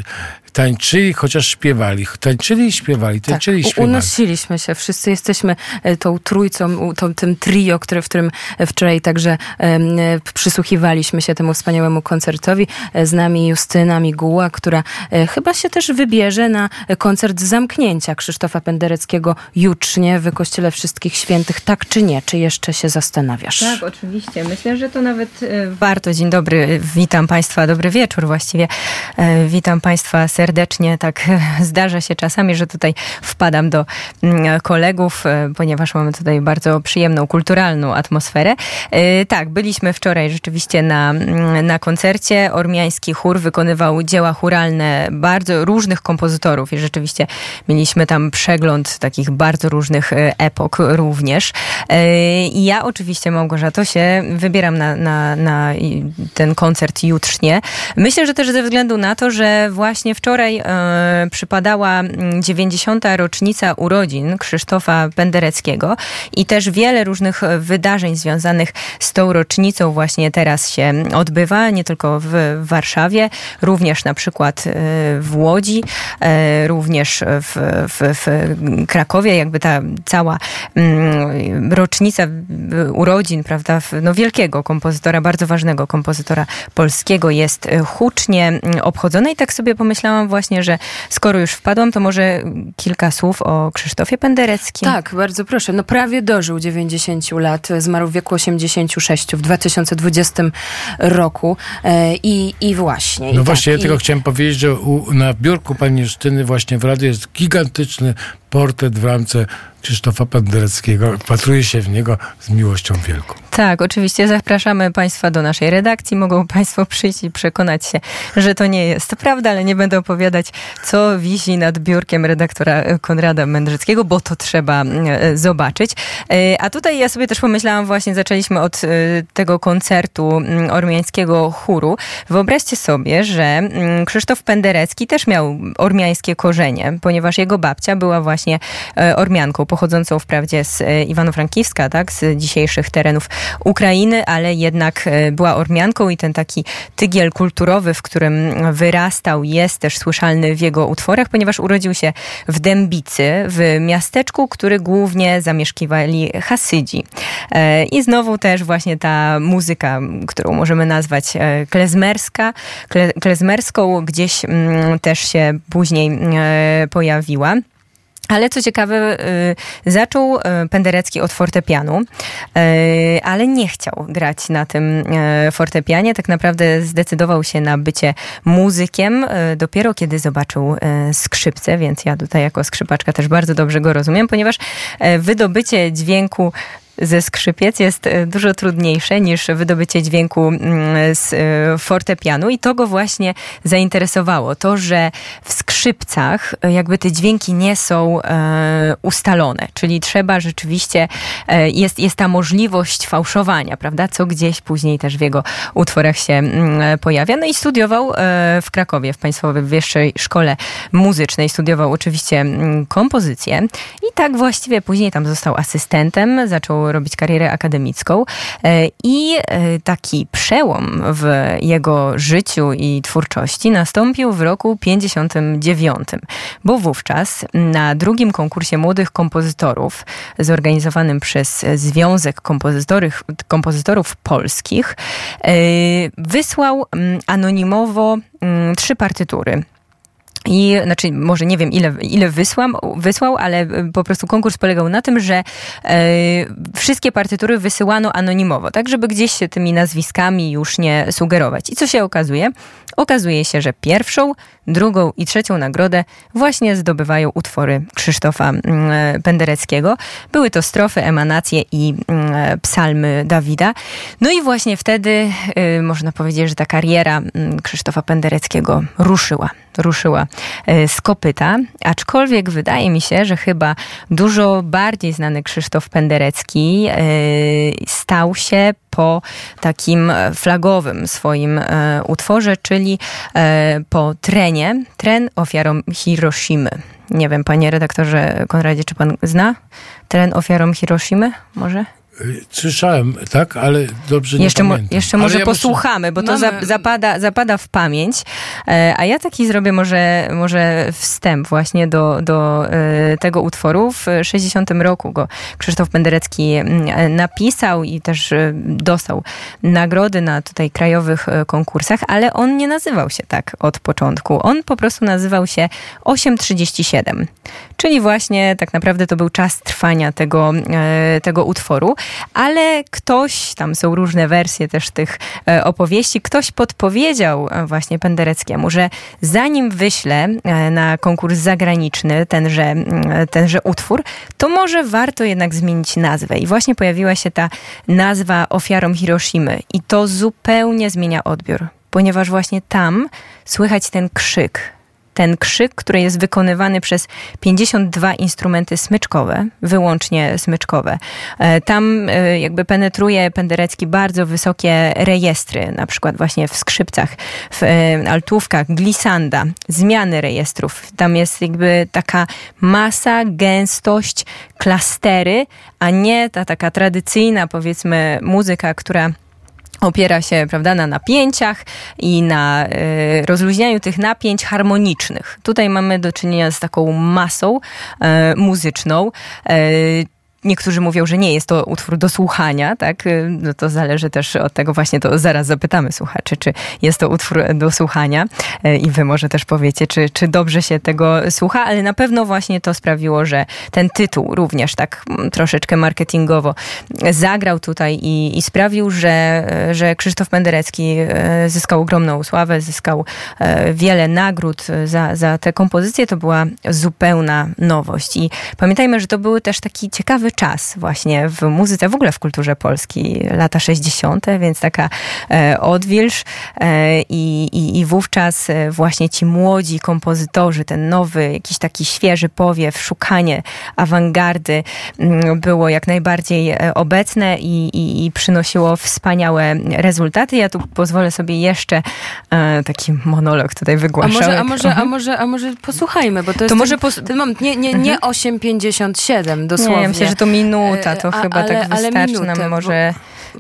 tańczyli, chociaż śpiewali. Tańczyli i śpiewali, tańczyli tak, i śpiewali. Unosiliśmy się. Wszyscy jesteśmy e, tą trójcą, tą, tym trio, które, w którym wczoraj także e, przysłuchiwaliśmy się temu wspaniałemu koncertowi. Z nami Justyna Miguła, która e, chyba się też wybierze na koncert zamknięcia Krzysztofa Pendereckiego jutrznie w Kościele Wszystkich Świętych. Tak czy nie? Czy jeszcze się zastanawiasz? Tak, oczywiście. Myślę, że to nawet warto. Dzień dobry. Witam Państwa. Dobry wieczór właściwie. Witam Państwa serdecznie serdecznie. Tak zdarza się czasami, że tutaj wpadam do mm, kolegów, e, ponieważ mamy tutaj bardzo przyjemną, kulturalną atmosferę. E, tak, byliśmy wczoraj rzeczywiście na, mm, na koncercie. Ormiański chór wykonywał dzieła churalne bardzo różnych kompozytorów i rzeczywiście mieliśmy tam przegląd takich bardzo różnych e, epok również. I ja oczywiście, Małgorzato, się wybieram na, na, na ten koncert jutrznie. Myślę, że też ze względu na to, że właśnie wczoraj Wczoraj e, przypadała 90. rocznica urodzin Krzysztofa Pendereckiego i też wiele różnych wydarzeń związanych z tą rocznicą właśnie teraz się odbywa, nie tylko w Warszawie, również na przykład e, w Łodzi, e, również w, w, w Krakowie, jakby ta cała mm, rocznica urodzin, prawda, no wielkiego kompozytora, bardzo ważnego kompozytora polskiego jest hucznie obchodzona i tak sobie pomyślałam, właśnie, że skoro już wpadłam, to może kilka słów o Krzysztofie Pendereckim. Tak, bardzo proszę. No prawie dożył 90 lat, zmarł w wieku 86 w 2020 roku e, i, i właśnie. No i właśnie, tak, ja tylko chciałem powiedzieć, że u, na biurku pani Justyny właśnie w radiu jest gigantyczny portret w ramce Krzysztofa Pendereckiego. Patruję się w niego z miłością wielką. Tak, oczywiście zapraszamy Państwa do naszej redakcji. Mogą Państwo przyjść i przekonać się, że to nie jest prawda, ale nie będę opowiadać, co wisi nad biurkiem redaktora Konrada Mędrzyckiego, bo to trzeba e, zobaczyć. E, a tutaj ja sobie też pomyślałam, właśnie zaczęliśmy od e, tego koncertu ormiańskiego chóru. Wyobraźcie sobie, że Krzysztof Penderecki też miał ormiańskie korzenie, ponieważ jego babcia była właśnie ormianką, pochodzącą wprawdzie z Iwano-Frankiwska, tak, z dzisiejszych terenów Ukrainy, ale jednak e, była Ormianką i ten taki tygiel kulturowy, w którym wyrastał, jest też słyszalny w jego utworach, ponieważ urodził się w Dębicy, w miasteczku, który głównie zamieszkiwali Hasydzi. E, I znowu też właśnie ta muzyka, którą możemy nazwać e, klezmerska, klezmerską, gdzieś mm, też się później pojawiła. Ale co ciekawe, y, zaczął y, Penderecki od fortepianu, y, ale nie chciał grać na tym fortepianie. Tak naprawdę zdecydował się na bycie muzykiem dopiero kiedy zobaczył skrzypce, więc ja tutaj jako skrzypaczka też bardzo dobrze go rozumiem, ponieważ wydobycie dźwięku ze skrzypiec jest e, dużo trudniejsze niż wydobycie dźwięku mm, z e, fortepianu i to go właśnie zainteresowało. To, że w skrzypcach e, jakby te dźwięki nie są ustalone, czyli trzeba rzeczywiście, jest, jest ta możliwość fałszowania, prawda, co gdzieś później też w jego utworach się mm, pojawia. No i studiował w Krakowie, w Państwowej Wyższej Szkole Muzycznej. Studiował oczywiście mm, kompozycję i tak właściwie później tam został asystentem, zaczął robić karierę akademicką. E, i e, taki przełom w jego życiu i twórczości nastąpił w roku 59, bo wówczas na drugim konkursie młodych kompozytorów zorganizowanym przez Związek Kompozytorów, Kompozytorów Polskich e, wysłał mm, anonimowo mm, trzy partytury i znaczy, może nie wiem, ile, ile wysłam, wysłał, ale e, po prostu konkurs polegał na tym, że e, wszystkie partytury wysyłano anonimowo, tak, żeby gdzieś się tymi nazwiskami już nie sugerować. I co się okazuje? Okazuje się, że pierwszą, drugą i trzecią nagrodę właśnie zdobywają utwory Krzysztofa mm, e, Pendereckiego. Były to strofy, emanacje i mm, e, psalmy Dawida. No i właśnie wtedy e, można powiedzieć, że ta kariera mm, Krzysztofa Pendereckiego ruszyła ruszyła z kopyta, aczkolwiek wydaje mi się, że chyba dużo bardziej znany Krzysztof Penderecki stał się po takim flagowym swoim utworze, czyli po trenie, tren ofiarą Hiroshimy. Nie wiem, panie redaktorze Konradzie, czy pan zna tren ofiarą Hiroshimy? Może? Słyszałem, tak, ale dobrze jeszcze nie pamiętam. Jeszcze może ja posłuchamy, bo to Mamy... zapada, zapada w pamięć. E, a ja taki zrobię może, może wstęp właśnie do, do e, tego utworu. W 60 roku go Krzysztof Penderecki mm, napisał i też e, dostał nagrody na tutaj krajowych konkursach, ale on nie nazywał się tak od początku. On po prostu nazywał się 837. Czyli właśnie tak naprawdę to był czas trwania tego, tego utworu ale ktoś, tam są różne wersje też tych e, opowieści, ktoś podpowiedział e, właśnie Pendereckiemu, że zanim wyślę e, na konkurs zagraniczny tenże, tenże utwór, to może warto jednak zmienić nazwę. I właśnie pojawiła się ta nazwa ofiarą Hiroshimy i to zupełnie zmienia odbiór, ponieważ właśnie tam słychać ten krzyk, ten krzyk, który jest wykonywany przez 52 instrumenty smyczkowe, wyłącznie smyczkowe. E, tam e, jakby penetruje Penderecki bardzo wysokie rejestry, na przykład właśnie w skrzypcach, w e, altówkach, glisanda, zmiany rejestrów. Tam jest jakby taka masa, gęstość, klastery, a nie ta taka tradycyjna powiedzmy muzyka, która opiera się prawda, na napięciach i na y, rozluźnianiu tych napięć harmonicznych. Tutaj mamy do czynienia z taką masą y, muzyczną. Y, Niektórzy mówią, że nie jest to utwór do słuchania, tak? Y, no to zależy też od tego właśnie, to zaraz zapytamy słuchaczy, czy jest to utwór do słuchania y, i wy może też powiecie, czy, czy dobrze się tego słucha, ale na pewno właśnie to sprawiło, że ten tytuł również tak mm, troszeczkę marketingowo zagrał tutaj i, i sprawił, że, że Krzysztof Penderecki y, zyskał ogromną sławę, zyskał wiele nagród za, za tę kompozycję. To była zupełna nowość i pamiętajmy, że to był też taki ciekawy czas właśnie w muzyce, w ogóle w kulturze polskiej, lata 60., więc taka e, odwilż e, i, i, i wówczas e, właśnie ci młodzi kompozytorzy, ten nowy, jakiś taki świeży powiew, szukanie awangardy mm, było jak najbardziej obecne i, i, i przynosiło wspaniałe rezultaty. Ja tu pozwolę sobie jeszcze taki monolog tutaj wygłaszać. A może, a może, a może, a może posłuchajmy, bo to jest to może ten, ten moment, nie, nie, nie 8,57 mhm. dosłownie. Nie, myślę, że to minuta, to a, chyba ale, tak wystarczy minutę, nam może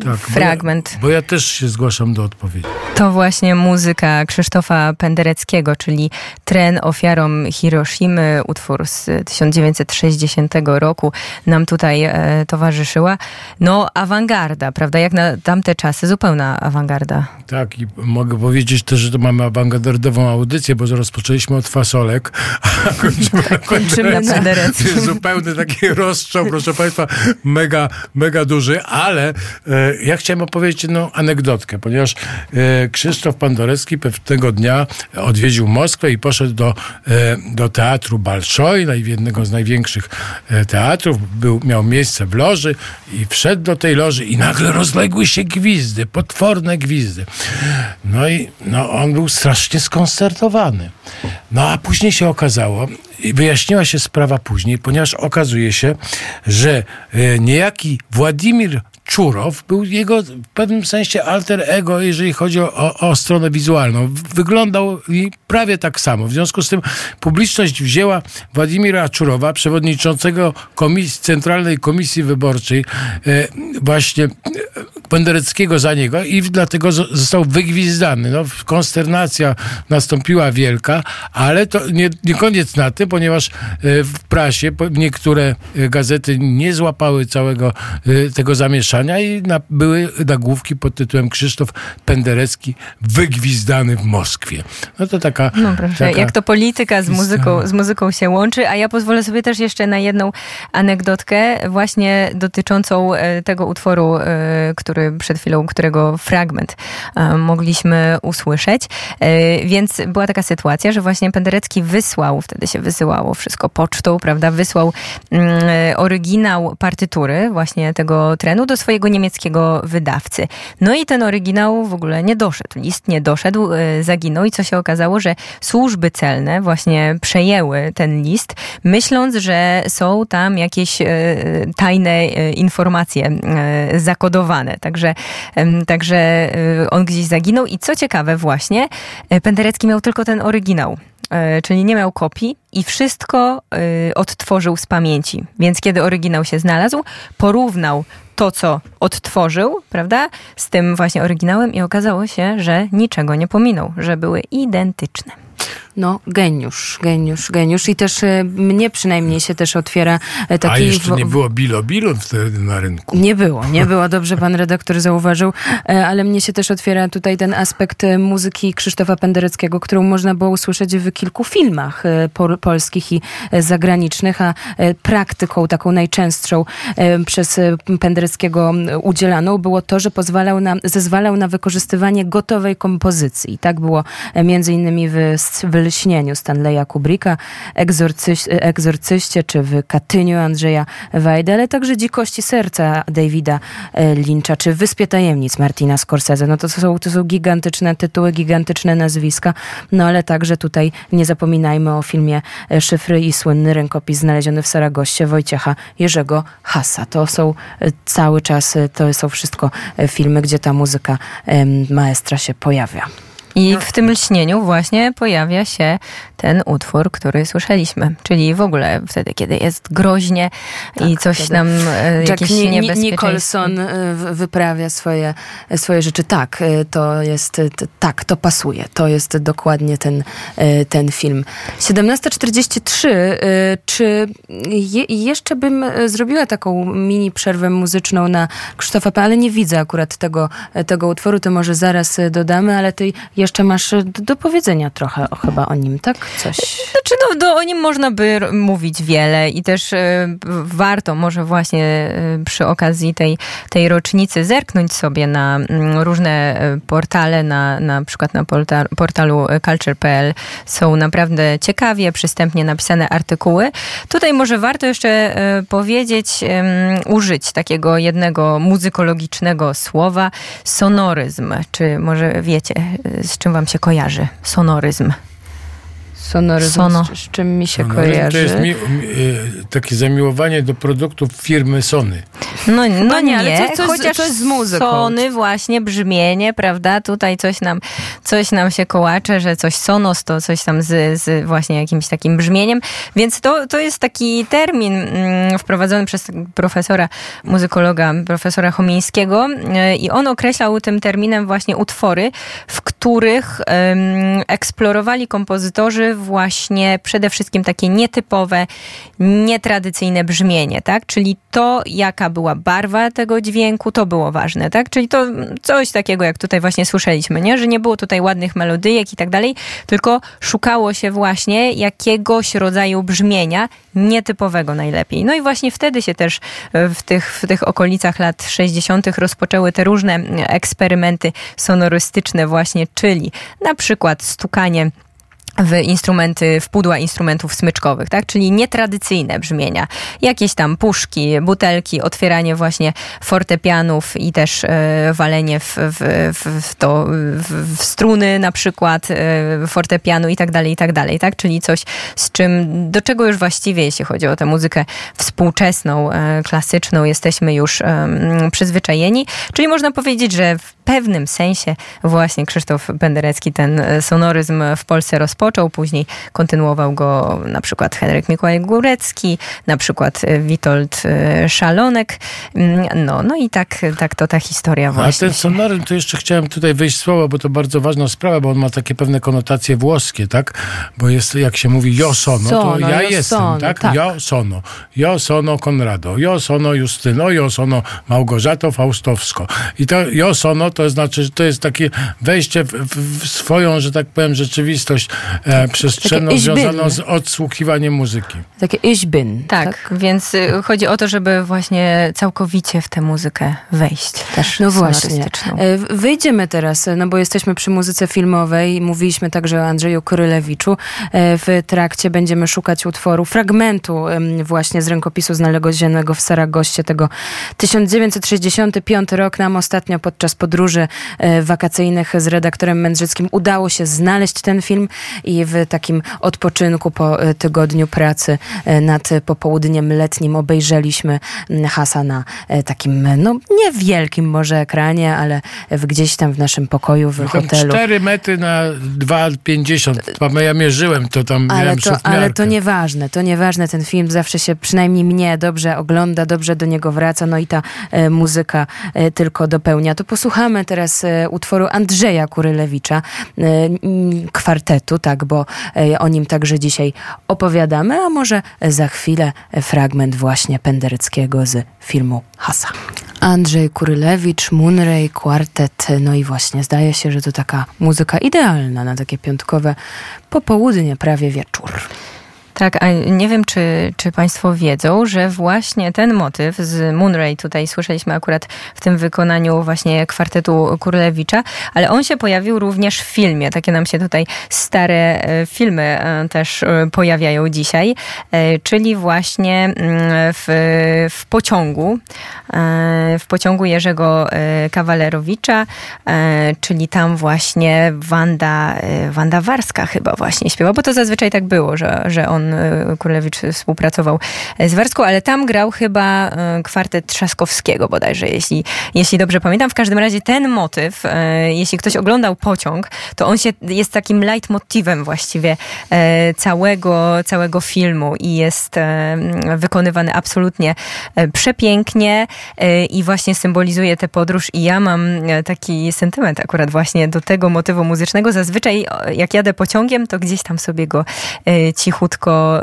tak, fragment. Bo ja, bo ja, też się zgłaszam do odpowiedzi. To właśnie muzyka Krzysztofa Pendereckiego, czyli Tren ofiarą Hiroshimy, utwór z 1960 roku nam tutaj e, towarzyszyła. No awangarda, prawda? Jak na tamte czasy, zupełna awangarda. Tak i mogę powiedzieć też, że to mamy awangardową audycję, bo rozpoczęliśmy od fasolek, a kończymy, kończymy na Pendereckim. Zupełny taki rozstrzał, proszę Państwa, mega, mega duży, ale e, ja chciałem opowiedzieć jedną anegdotkę, ponieważ e, Krzysztof Pandorecki pewnego dnia odwiedził Moskwę i poszedł do, e, do teatru Balszoj, jednego z największych e, teatrów. Był, miał miejsce w loży i wszedł do tej loży i nagle rozległy się gwizdy, potworne gwizdy. No i no, on był strasznie skoncertowany. No a później się okazało, i wyjaśniła się sprawa później, ponieważ okazuje się, że e, niejaki Władimir Czurow był jego w pewnym sensie alter ego, jeżeli chodzi o, o, stronę wizualną. Wyglądał prawie tak samo. W związku z tym publiczność wzięła Władimira Czurowa, przewodniczącego Centralnej Komisji Wyborczej, e, właśnie e, Pendereckiego za niego i dlatego został wygwizdany. No, konsternacja nastąpiła wielka, ale to nie, nie koniec na tym, ponieważ e, w prasie niektóre gazety nie złapały całego tego zamieszania i na, były nagłówki pod tytułem Krzysztof Penderecki wygwizdany w Moskwie. No to taka... No proszę, taka jak to polityka z muzyką, z muzyką się łączy, a ja pozwolę sobie też jeszcze na jedną anegdotkę właśnie dotyczącą e, tego utworu, e, który przed chwilą, którego fragment e, mogliśmy usłyszeć. Więc była taka sytuacja, że właśnie Penderecki wysłał, wtedy się wysyłało wszystko pocztą, prawda, wysłał mm, oryginał partytury właśnie tego trenu do swojego niemieckiego wydawcy. No i ten oryginał w ogóle nie doszedł. List nie doszedł, e, zaginął i co się okazało, że służby celne właśnie przejęły ten list, myśląc, że są tam jakieś e, tajne e, informacje zakodowane. Także, także on gdzieś zaginął i co ciekawe właśnie, Penderecki miał tylko ten oryginał. Czyli nie miał kopii i wszystko odtworzył z pamięci. Więc kiedy oryginał się znalazł, porównał to, co odtworzył, prawda, z tym właśnie oryginałem i okazało się, że niczego nie pominął, że były identyczne. No, geniusz, geniusz, geniusz. I też e, mnie przynajmniej się też otwiera e, taki... A jeszcze nie było Bilo Bilo wtedy na rynku. Nie było, nie było. Dobrze pan redaktor zauważył. E, ale mnie się też otwiera tutaj ten aspekt muzyki Krzysztofa Pendereckiego, którą można było usłyszeć w kilku filmach polskich i zagranicznych, a praktyką taką najczęstszą przez Pendereckiego udzielaną było to, że pozwalał na, zezwalał na wykorzystywanie gotowej kompozycji. Tak było między innymi w, w Lśnieniu Stanleya Kubricka, egzorcyś, Egzorcyście czy w Katyniu Andrzeja Wajdy, ale także Dzikości Serca Davida e, Lyncha czy Wyspie Tajemnic Martina Scorsese. No to są, to są gigantyczne tytuły, gigantyczne nazwiska, no ale także tutaj nie zapominajmy o filmie e, Szyfry i słynny rękopis znaleziony w Saragoście Wojciecha Jerzego Hasa. To są e, cały czas, to są wszystko filmy, gdzie ta muzyka maestra się pojawia. I no. w tym lśnieniu właśnie pojawia się ten utwór, który słyszeliśmy. Czyli w ogóle wtedy, kiedy jest groźnie tak, i coś nam e, Jack jakieś Ni Nicholson e, wyprawia swoje, swoje rzeczy. Tak, e, to jest, tak, to pasuje. To jest dokładnie ten, ten film. 17.43. Czy je, jeszcze bym zrobiła taką mini przerwę muzyczną na Krzysztofa P., ale nie widzę akurat tego, tego utworu, to może zaraz dodamy, ale ty jeszcze masz do, do powiedzenia trochę o, chyba o nim, tak? Coś. Znaczy, no, do, o nim można by mówić wiele i też y, warto może właśnie y, przy okazji tej, tej rocznicy zerknąć sobie na y, różne portale, na, na przykład na portal, portalu culture.pl są naprawdę ciekawie, przystępnie napisane artykuły. Tutaj może warto jeszcze powiedzieć, użyć takiego jednego muzykologicznego słowa, sonoryzm. Czy może wiecie, z czym wam się kojarzy sonoryzm? Sonoryzm, Sono. z, z czym mi się Sonoryzm kojarzy? To jest mi, mi, takie zamiłowanie do produktów firmy Sony. No, no, no nie, ale coś, coś, chociaż coś z muzyką. Sony właśnie, brzmienie, prawda? Tutaj coś nam, coś nam się kołacze, że coś sonos to coś tam z, z właśnie jakimś takim brzmieniem. Więc to, to jest taki termin mm, wprowadzony przez profesora, muzykologa, profesora Chomińskiego y, i on określał tym terminem właśnie utwory, w których um, eksplorowali kompozytorzy właśnie przede wszystkim takie nietypowe, nietradycyjne brzmienie, tak? Czyli to, jaka była barwa tego dźwięku, to było ważne, tak? Czyli to coś takiego, jak tutaj właśnie słyszeliśmy, nie? Że nie było tutaj ładnych melodyjek i tak dalej, tylko szukało się właśnie jakiegoś rodzaju brzmienia, nietypowego najlepiej. No i właśnie wtedy się też e, w tych, w tych okolicach lat 60. rozpoczęły te różne eksperymenty sonorystyczne właśnie, czyli na przykład stukanie w instrumenty, w pudła instrumentów smyczkowych, tak? Czyli nietradycyjne brzmienia. Jakieś tam puszki, butelki, otwieranie właśnie fortepianów i też e, walenie w, w, w, to, w, w struny na przykład e, fortepianu i tak dalej, i tak dalej, tak? Czyli coś, z czym, do czego już właściwie, jeśli chodzi o tę muzykę współczesną, e, klasyczną, jesteśmy już przyzwyczajeni. Czyli można powiedzieć, że w pewnym sensie właśnie Krzysztof Penderecki ten sonoryzm w Polsce rozpoczął, później kontynuował go na przykład Henryk Mikołaj Górecki, na przykład e, Witold e, Szalonek. Mm, No, no i tak, tak to ta historia A właśnie. ten sonoryzm, to jeszcze chciałem tutaj wyjść słowo, bo to bardzo ważna sprawa, bo on ma takie pewne konotacje włoskie, tak? Bo jest, jak się mówi jo sono, to ja jestem, sono, tak? tak. Jo sono. Jo sono Konrado, jo sono Justyno, jo sono Małgorzato Faustowsko. I to jo sono to znaczy, że to jest takie wejście w, w, w swoją, że tak powiem, rzeczywistość e, przestrzenną ich bin. związaną z odsłuchiwaniem muzyki. Takie ich bin. Tak, więc y, chodzi o to, żeby właśnie całkowicie w tę muzykę wejść też No właśnie. E, Wyjdziemy teraz, no bo jesteśmy przy muzyce filmowej. Mówiliśmy także o Andrzeju Korylewiczu. E, W trakcie będziemy szukać utworu, fragmentu właśnie z rękopisu znalezionego w Saragoście tego 1965 rok. Nam ostatnio podczas podróży e, wakacyjnych z redaktorem Mędrzyckim udało się znaleźć ten film i w takim odpoczynku po e, tygodniu pracy e, nad popołudniem letnim obejrzeliśmy Hasa na e, takim, no niewielkim może ekranie, ale w, gdzieś tam w naszym pokoju w Tam hotelu. 4 metry na 2,50. Ja mierzyłem to tam, Ale to, ale szufmiarkę. to nieważne, to nieważne. Ten film zawsze się, przynajmniej mnie, dobrze ogląda, dobrze do niego wraca, no i ta e, muzyka e, tylko dopełnia. To posłuchamy teraz e, utworu Andrzeja Kurylewicza, kwartetu, tak, bo e, o nim także dzisiaj opowiadamy, a może za chwilę fragment właśnie Pendereckiego z filmu Hasa. Andrzej Kurylewicz, Munrej, kwartet, no i właśnie zdaje się, że to taka muzyka idealna na takie piątkowe popołudnie, prawie wieczór. Tak, a nie wiem, czy, czy Państwo wiedzą, że właśnie ten motyw z Moonray, tutaj słyszeliśmy akurat w tym wykonaniu właśnie kwartetu Kurlewicza, ale on się pojawił również w filmie. Takie nam się tutaj stare e, filmy e, też e, pojawiają dzisiaj, czyli właśnie mm, w, w pociągu, w pociągu Jerzego Kawalerowicza, czyli tam właśnie Wanda, Wanda Warska chyba właśnie śpiewa, bo to zazwyczaj tak było, że, że on, e, Królewicz, współpracował z Warską, ale tam grał chyba e, kwartet Trzaskowskiego bodajże, jeśli, jeśli dobrze pamiętam. W każdym razie ten motyw, e, jeśli ktoś oglądał pociąg, to on się jest takim leitmotivem właściwie e, całego, całego filmu i jest e, wykonywany absolutnie e, przepięknie e, i właśnie symbolizuje tę podróż i ja mam e, taki sentyment akurat właśnie do tego motywu muzycznego. Zazwyczaj jak jadę pociągiem, to gdzieś tam sobie go e,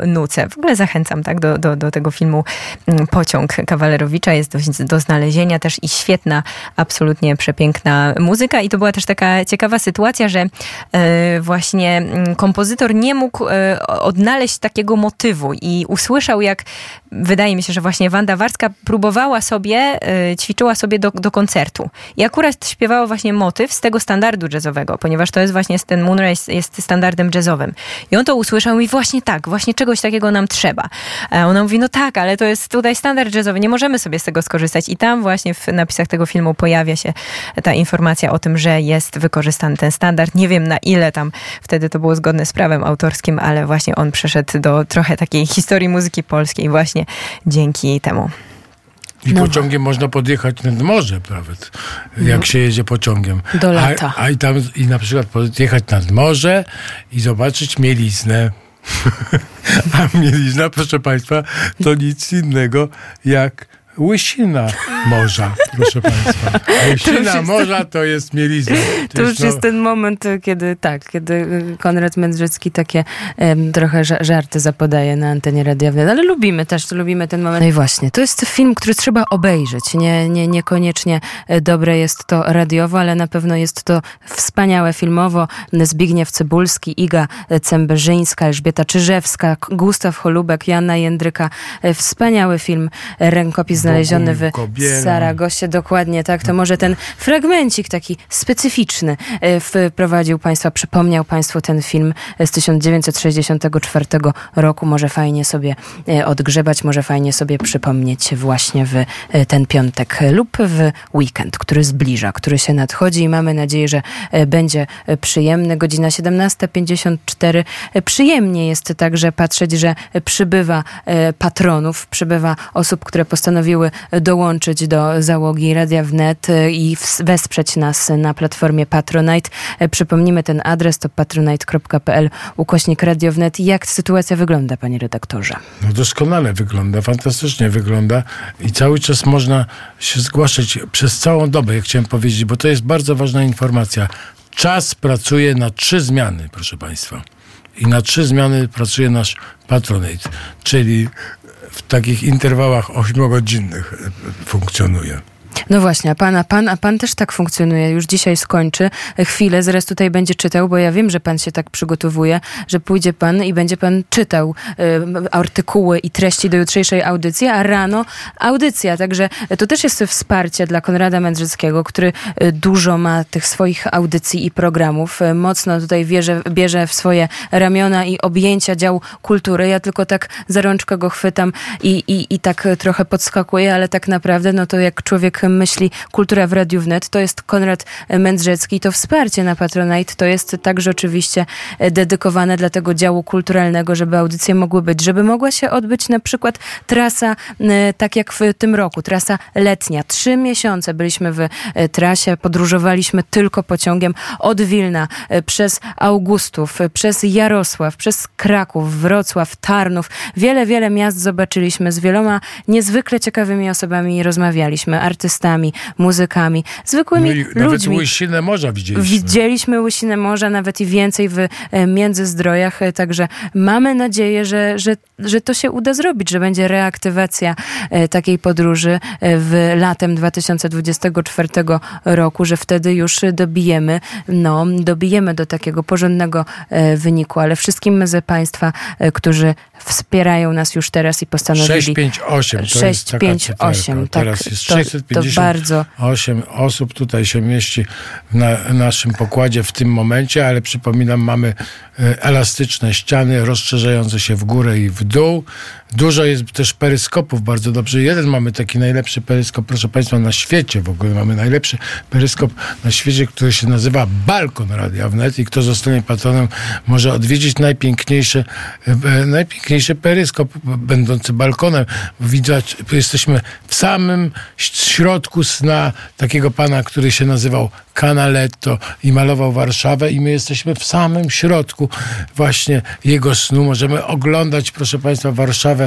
nucę. W ogóle zachęcam tak do, do, do tego filmu mm, Pociąg Kawalerowicza. Jest do, do znalezienia też i świetna, absolutnie przepiękna muzyka i to była też taka ciekawa sytuacja, że e, właśnie mm, kompozytor nie mógł e, odnaleźć takiego motywu i usłyszał jak, wydaje mi się, że właśnie Wanda Warska próbowała sobie, e, ćwiczyła sobie do, do koncertu i akurat śpiewała właśnie motyw z tego standardu jazzowego, ponieważ to jest właśnie ten Moonrise jest standardem jazzowym. I on to usłyszał i właśnie tak, właśnie czegoś takiego nam trzeba. A ona mówi, no tak, ale to jest tutaj standard jazzowy, nie możemy sobie z tego skorzystać. I tam właśnie w napisach tego filmu pojawia się ta informacja o tym, że jest wykorzystany ten standard. Nie wiem na ile tam wtedy to było zgodne z prawem autorskim, ale właśnie on przeszedł do trochę takiej historii muzyki polskiej właśnie dzięki temu. I No. pociągiem można podjechać nad morze nawet, jak się jedzie pociągiem. Do lata. A, a i tam i na przykład podjechać nad morze i zobaczyć mieliznę. a mielizna, proszę Państwa, to nic innego jak Łysina Morza, proszę Państwa. Łysina Morza to jest mielizna. To już no- jest ten moment, y, kiedy tak, kiedy y, Konrad Mędrzecki takie em, trochę ża- żarty zapodaje na antenie radiowej, ale lubimy też, lubimy ten moment. No i właśnie, to jest film, który trzeba obejrzeć. Nie, nie, niekoniecznie e, dobre jest to radiowo, ale na pewno jest to wspaniałe filmowo. Zbigniew Cybulski, Iga Cemberzyńska, Elżbieta Czyżewska, Gustaw Holubek, Joanna Jędryka. E, Wspaniały film, e, rękopis znaleziony w. Saragosie. Dokładnie tak. To może ten fragmencik taki specyficzny e, wprowadził Państwa, przypomniał Państwu ten film z 1964 roku. Może fajnie sobie e, odgrzebać, może fajnie sobie przypomnieć właśnie w e, ten piątek lub w weekend, który zbliża, który się nadchodzi i mamy nadzieję, że będzie przyjemny. Godzina 17.54. E, Przyjemnie jest także patrzeć, że przybywa patronów, przybywa osób, które postanowiły dołączyć do załogi Radia Wnet e, i wesprzeć nas na platformie Patronite. E, Przypomnimy ten adres to patronite.pl ukośnik Radio Wnet. Jak sytuacja wygląda, panie redaktorze? No doskonale wygląda, fantastycznie wygląda i cały czas można się zgłaszać przez całą dobę, jak chciałem powiedzieć, bo to jest bardzo ważna informacja. Czas pracuje na trzy zmiany, proszę Państwa. I na trzy zmiany pracuje nasz patronate, czyli w takich interwałach ośmiogodzinnych e, funkcjonuje. No właśnie, a pan, a pan, a pan też tak funkcjonuje. Już dzisiaj skończy chwilę, zaraz tutaj będzie czytał, bo ja wiem, że pan się tak przygotowuje, że pójdzie pan i będzie pan czytał e, artykuły i treści do jutrzejszej audycji, a rano audycja. Także to też jest wsparcie dla Konrada Mędrzyckiego, który e, dużo ma tych swoich audycji i programów. E, Mocno tutaj bierze, bierze w swoje ramiona i objęcia dział kultury. Ja tylko tak za rączkę go chwytam i, i, i tak trochę podskakuję, ale tak naprawdę, no to jak człowiek myśli kultura w Radiu Wnet, to jest Konrad Mędrzecki. To wsparcie na Patronite to jest także oczywiście dedykowane dla tego działu kulturalnego, żeby audycje mogły być, żeby mogła się odbyć na przykład trasa, e, tak jak w tym roku, trasa letnia. Trzy miesiące byliśmy w e, trasie, podróżowaliśmy tylko pociągiem od Wilna, e, przez Augustów, przez Jarosław, przez Kraków, Wrocław, Tarnów. Wiele, wiele miast zobaczyliśmy, z wieloma niezwykle ciekawymi osobami rozmawialiśmy, artystami, muzykami, zwykłymi No i nawet ludźmi. łysinę morza widzieliśmy. Widzieliśmy łysinę morza, nawet i więcej w e, Międzyzdrojach, e, także mamy nadzieję, że, że, że to się uda zrobić, że będzie reaktywacja e, takiej podróży w latem 2024 roku, że wtedy już dobijemy, no, dobijemy do takiego porządnego wyniku, ale wszystkim z Państwa, którzy wspierają nas już teraz i postanowili... 658 to jest taka 658, cyferka. tak, Teraz jest to- to 658 bardzo- osób tutaj się mieści na naszym pokładzie w tym momencie, ale przypominam, mamy e, elastyczne ściany rozszerzające się w górę i w dół. Dużo jest też peryskopów, bardzo dobrze. Jeden mamy taki najlepszy peryskop, proszę Państwa, na świecie w ogóle. Mamy najlepszy peryskop na świecie, który się nazywa Balkon Radia Wnet i kto zostanie patronem może odwiedzić najpiękniejszy, e, najpiękniejszy peryskop będący balkonem. Widać, jesteśmy w samym środku sna takiego pana, który się nazywał Canaletto i malował Warszawę i my jesteśmy w samym środku właśnie jego snu. Możemy oglądać, proszę Państwa, Warszawę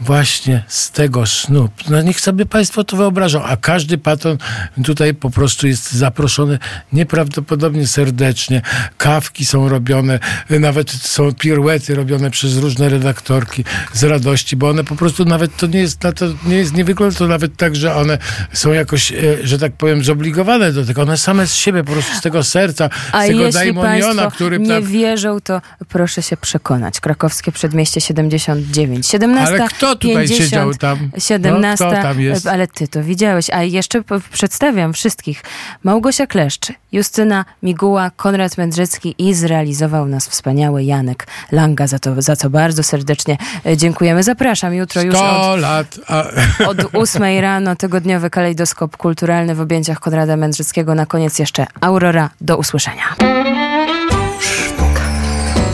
właśnie z tego snu. No niech sobie Państwo to wyobrażą, a każdy patron tutaj po prostu jest zaproszony nieprawdopodobnie serdecznie. Kawki są robione, nawet są piruety robione przez różne redaktorki z radości, bo one po prostu nawet to nie jest, to nie jest, nie wygląda to nawet tak, że one są jakoś, e, że tak powiem, zobligowane do tego. One same z siebie, po prostu z tego serca, A z tego daimoniona, który nie tam... wierzą, to proszę się przekonać. Krakowskie Przedmieście 79. 17, Ale kto tutaj 50, siedział tam? 17, No, kto tam jest? ale ty to widziałeś. A jeszcze przedstawiam wszystkich. Małgosia Kleszczy, Justyna Miguła, Konrad Mędrzecki i zrealizował nas wspaniały Janek Langa. Za to, za co bardzo serdecznie e, dziękujemy. Zapraszam jutro już 100 od, lat. A, od 8 rano, tygodniowy kalejdoskop kulturalny w objęciach Konrada Mędrzeckiego. Na koniec jeszcze Aurora. Do usłyszenia.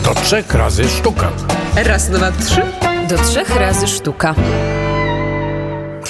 to trzech razy sztuka. Raz, dwa, trzy. Do trzech razy sztuka.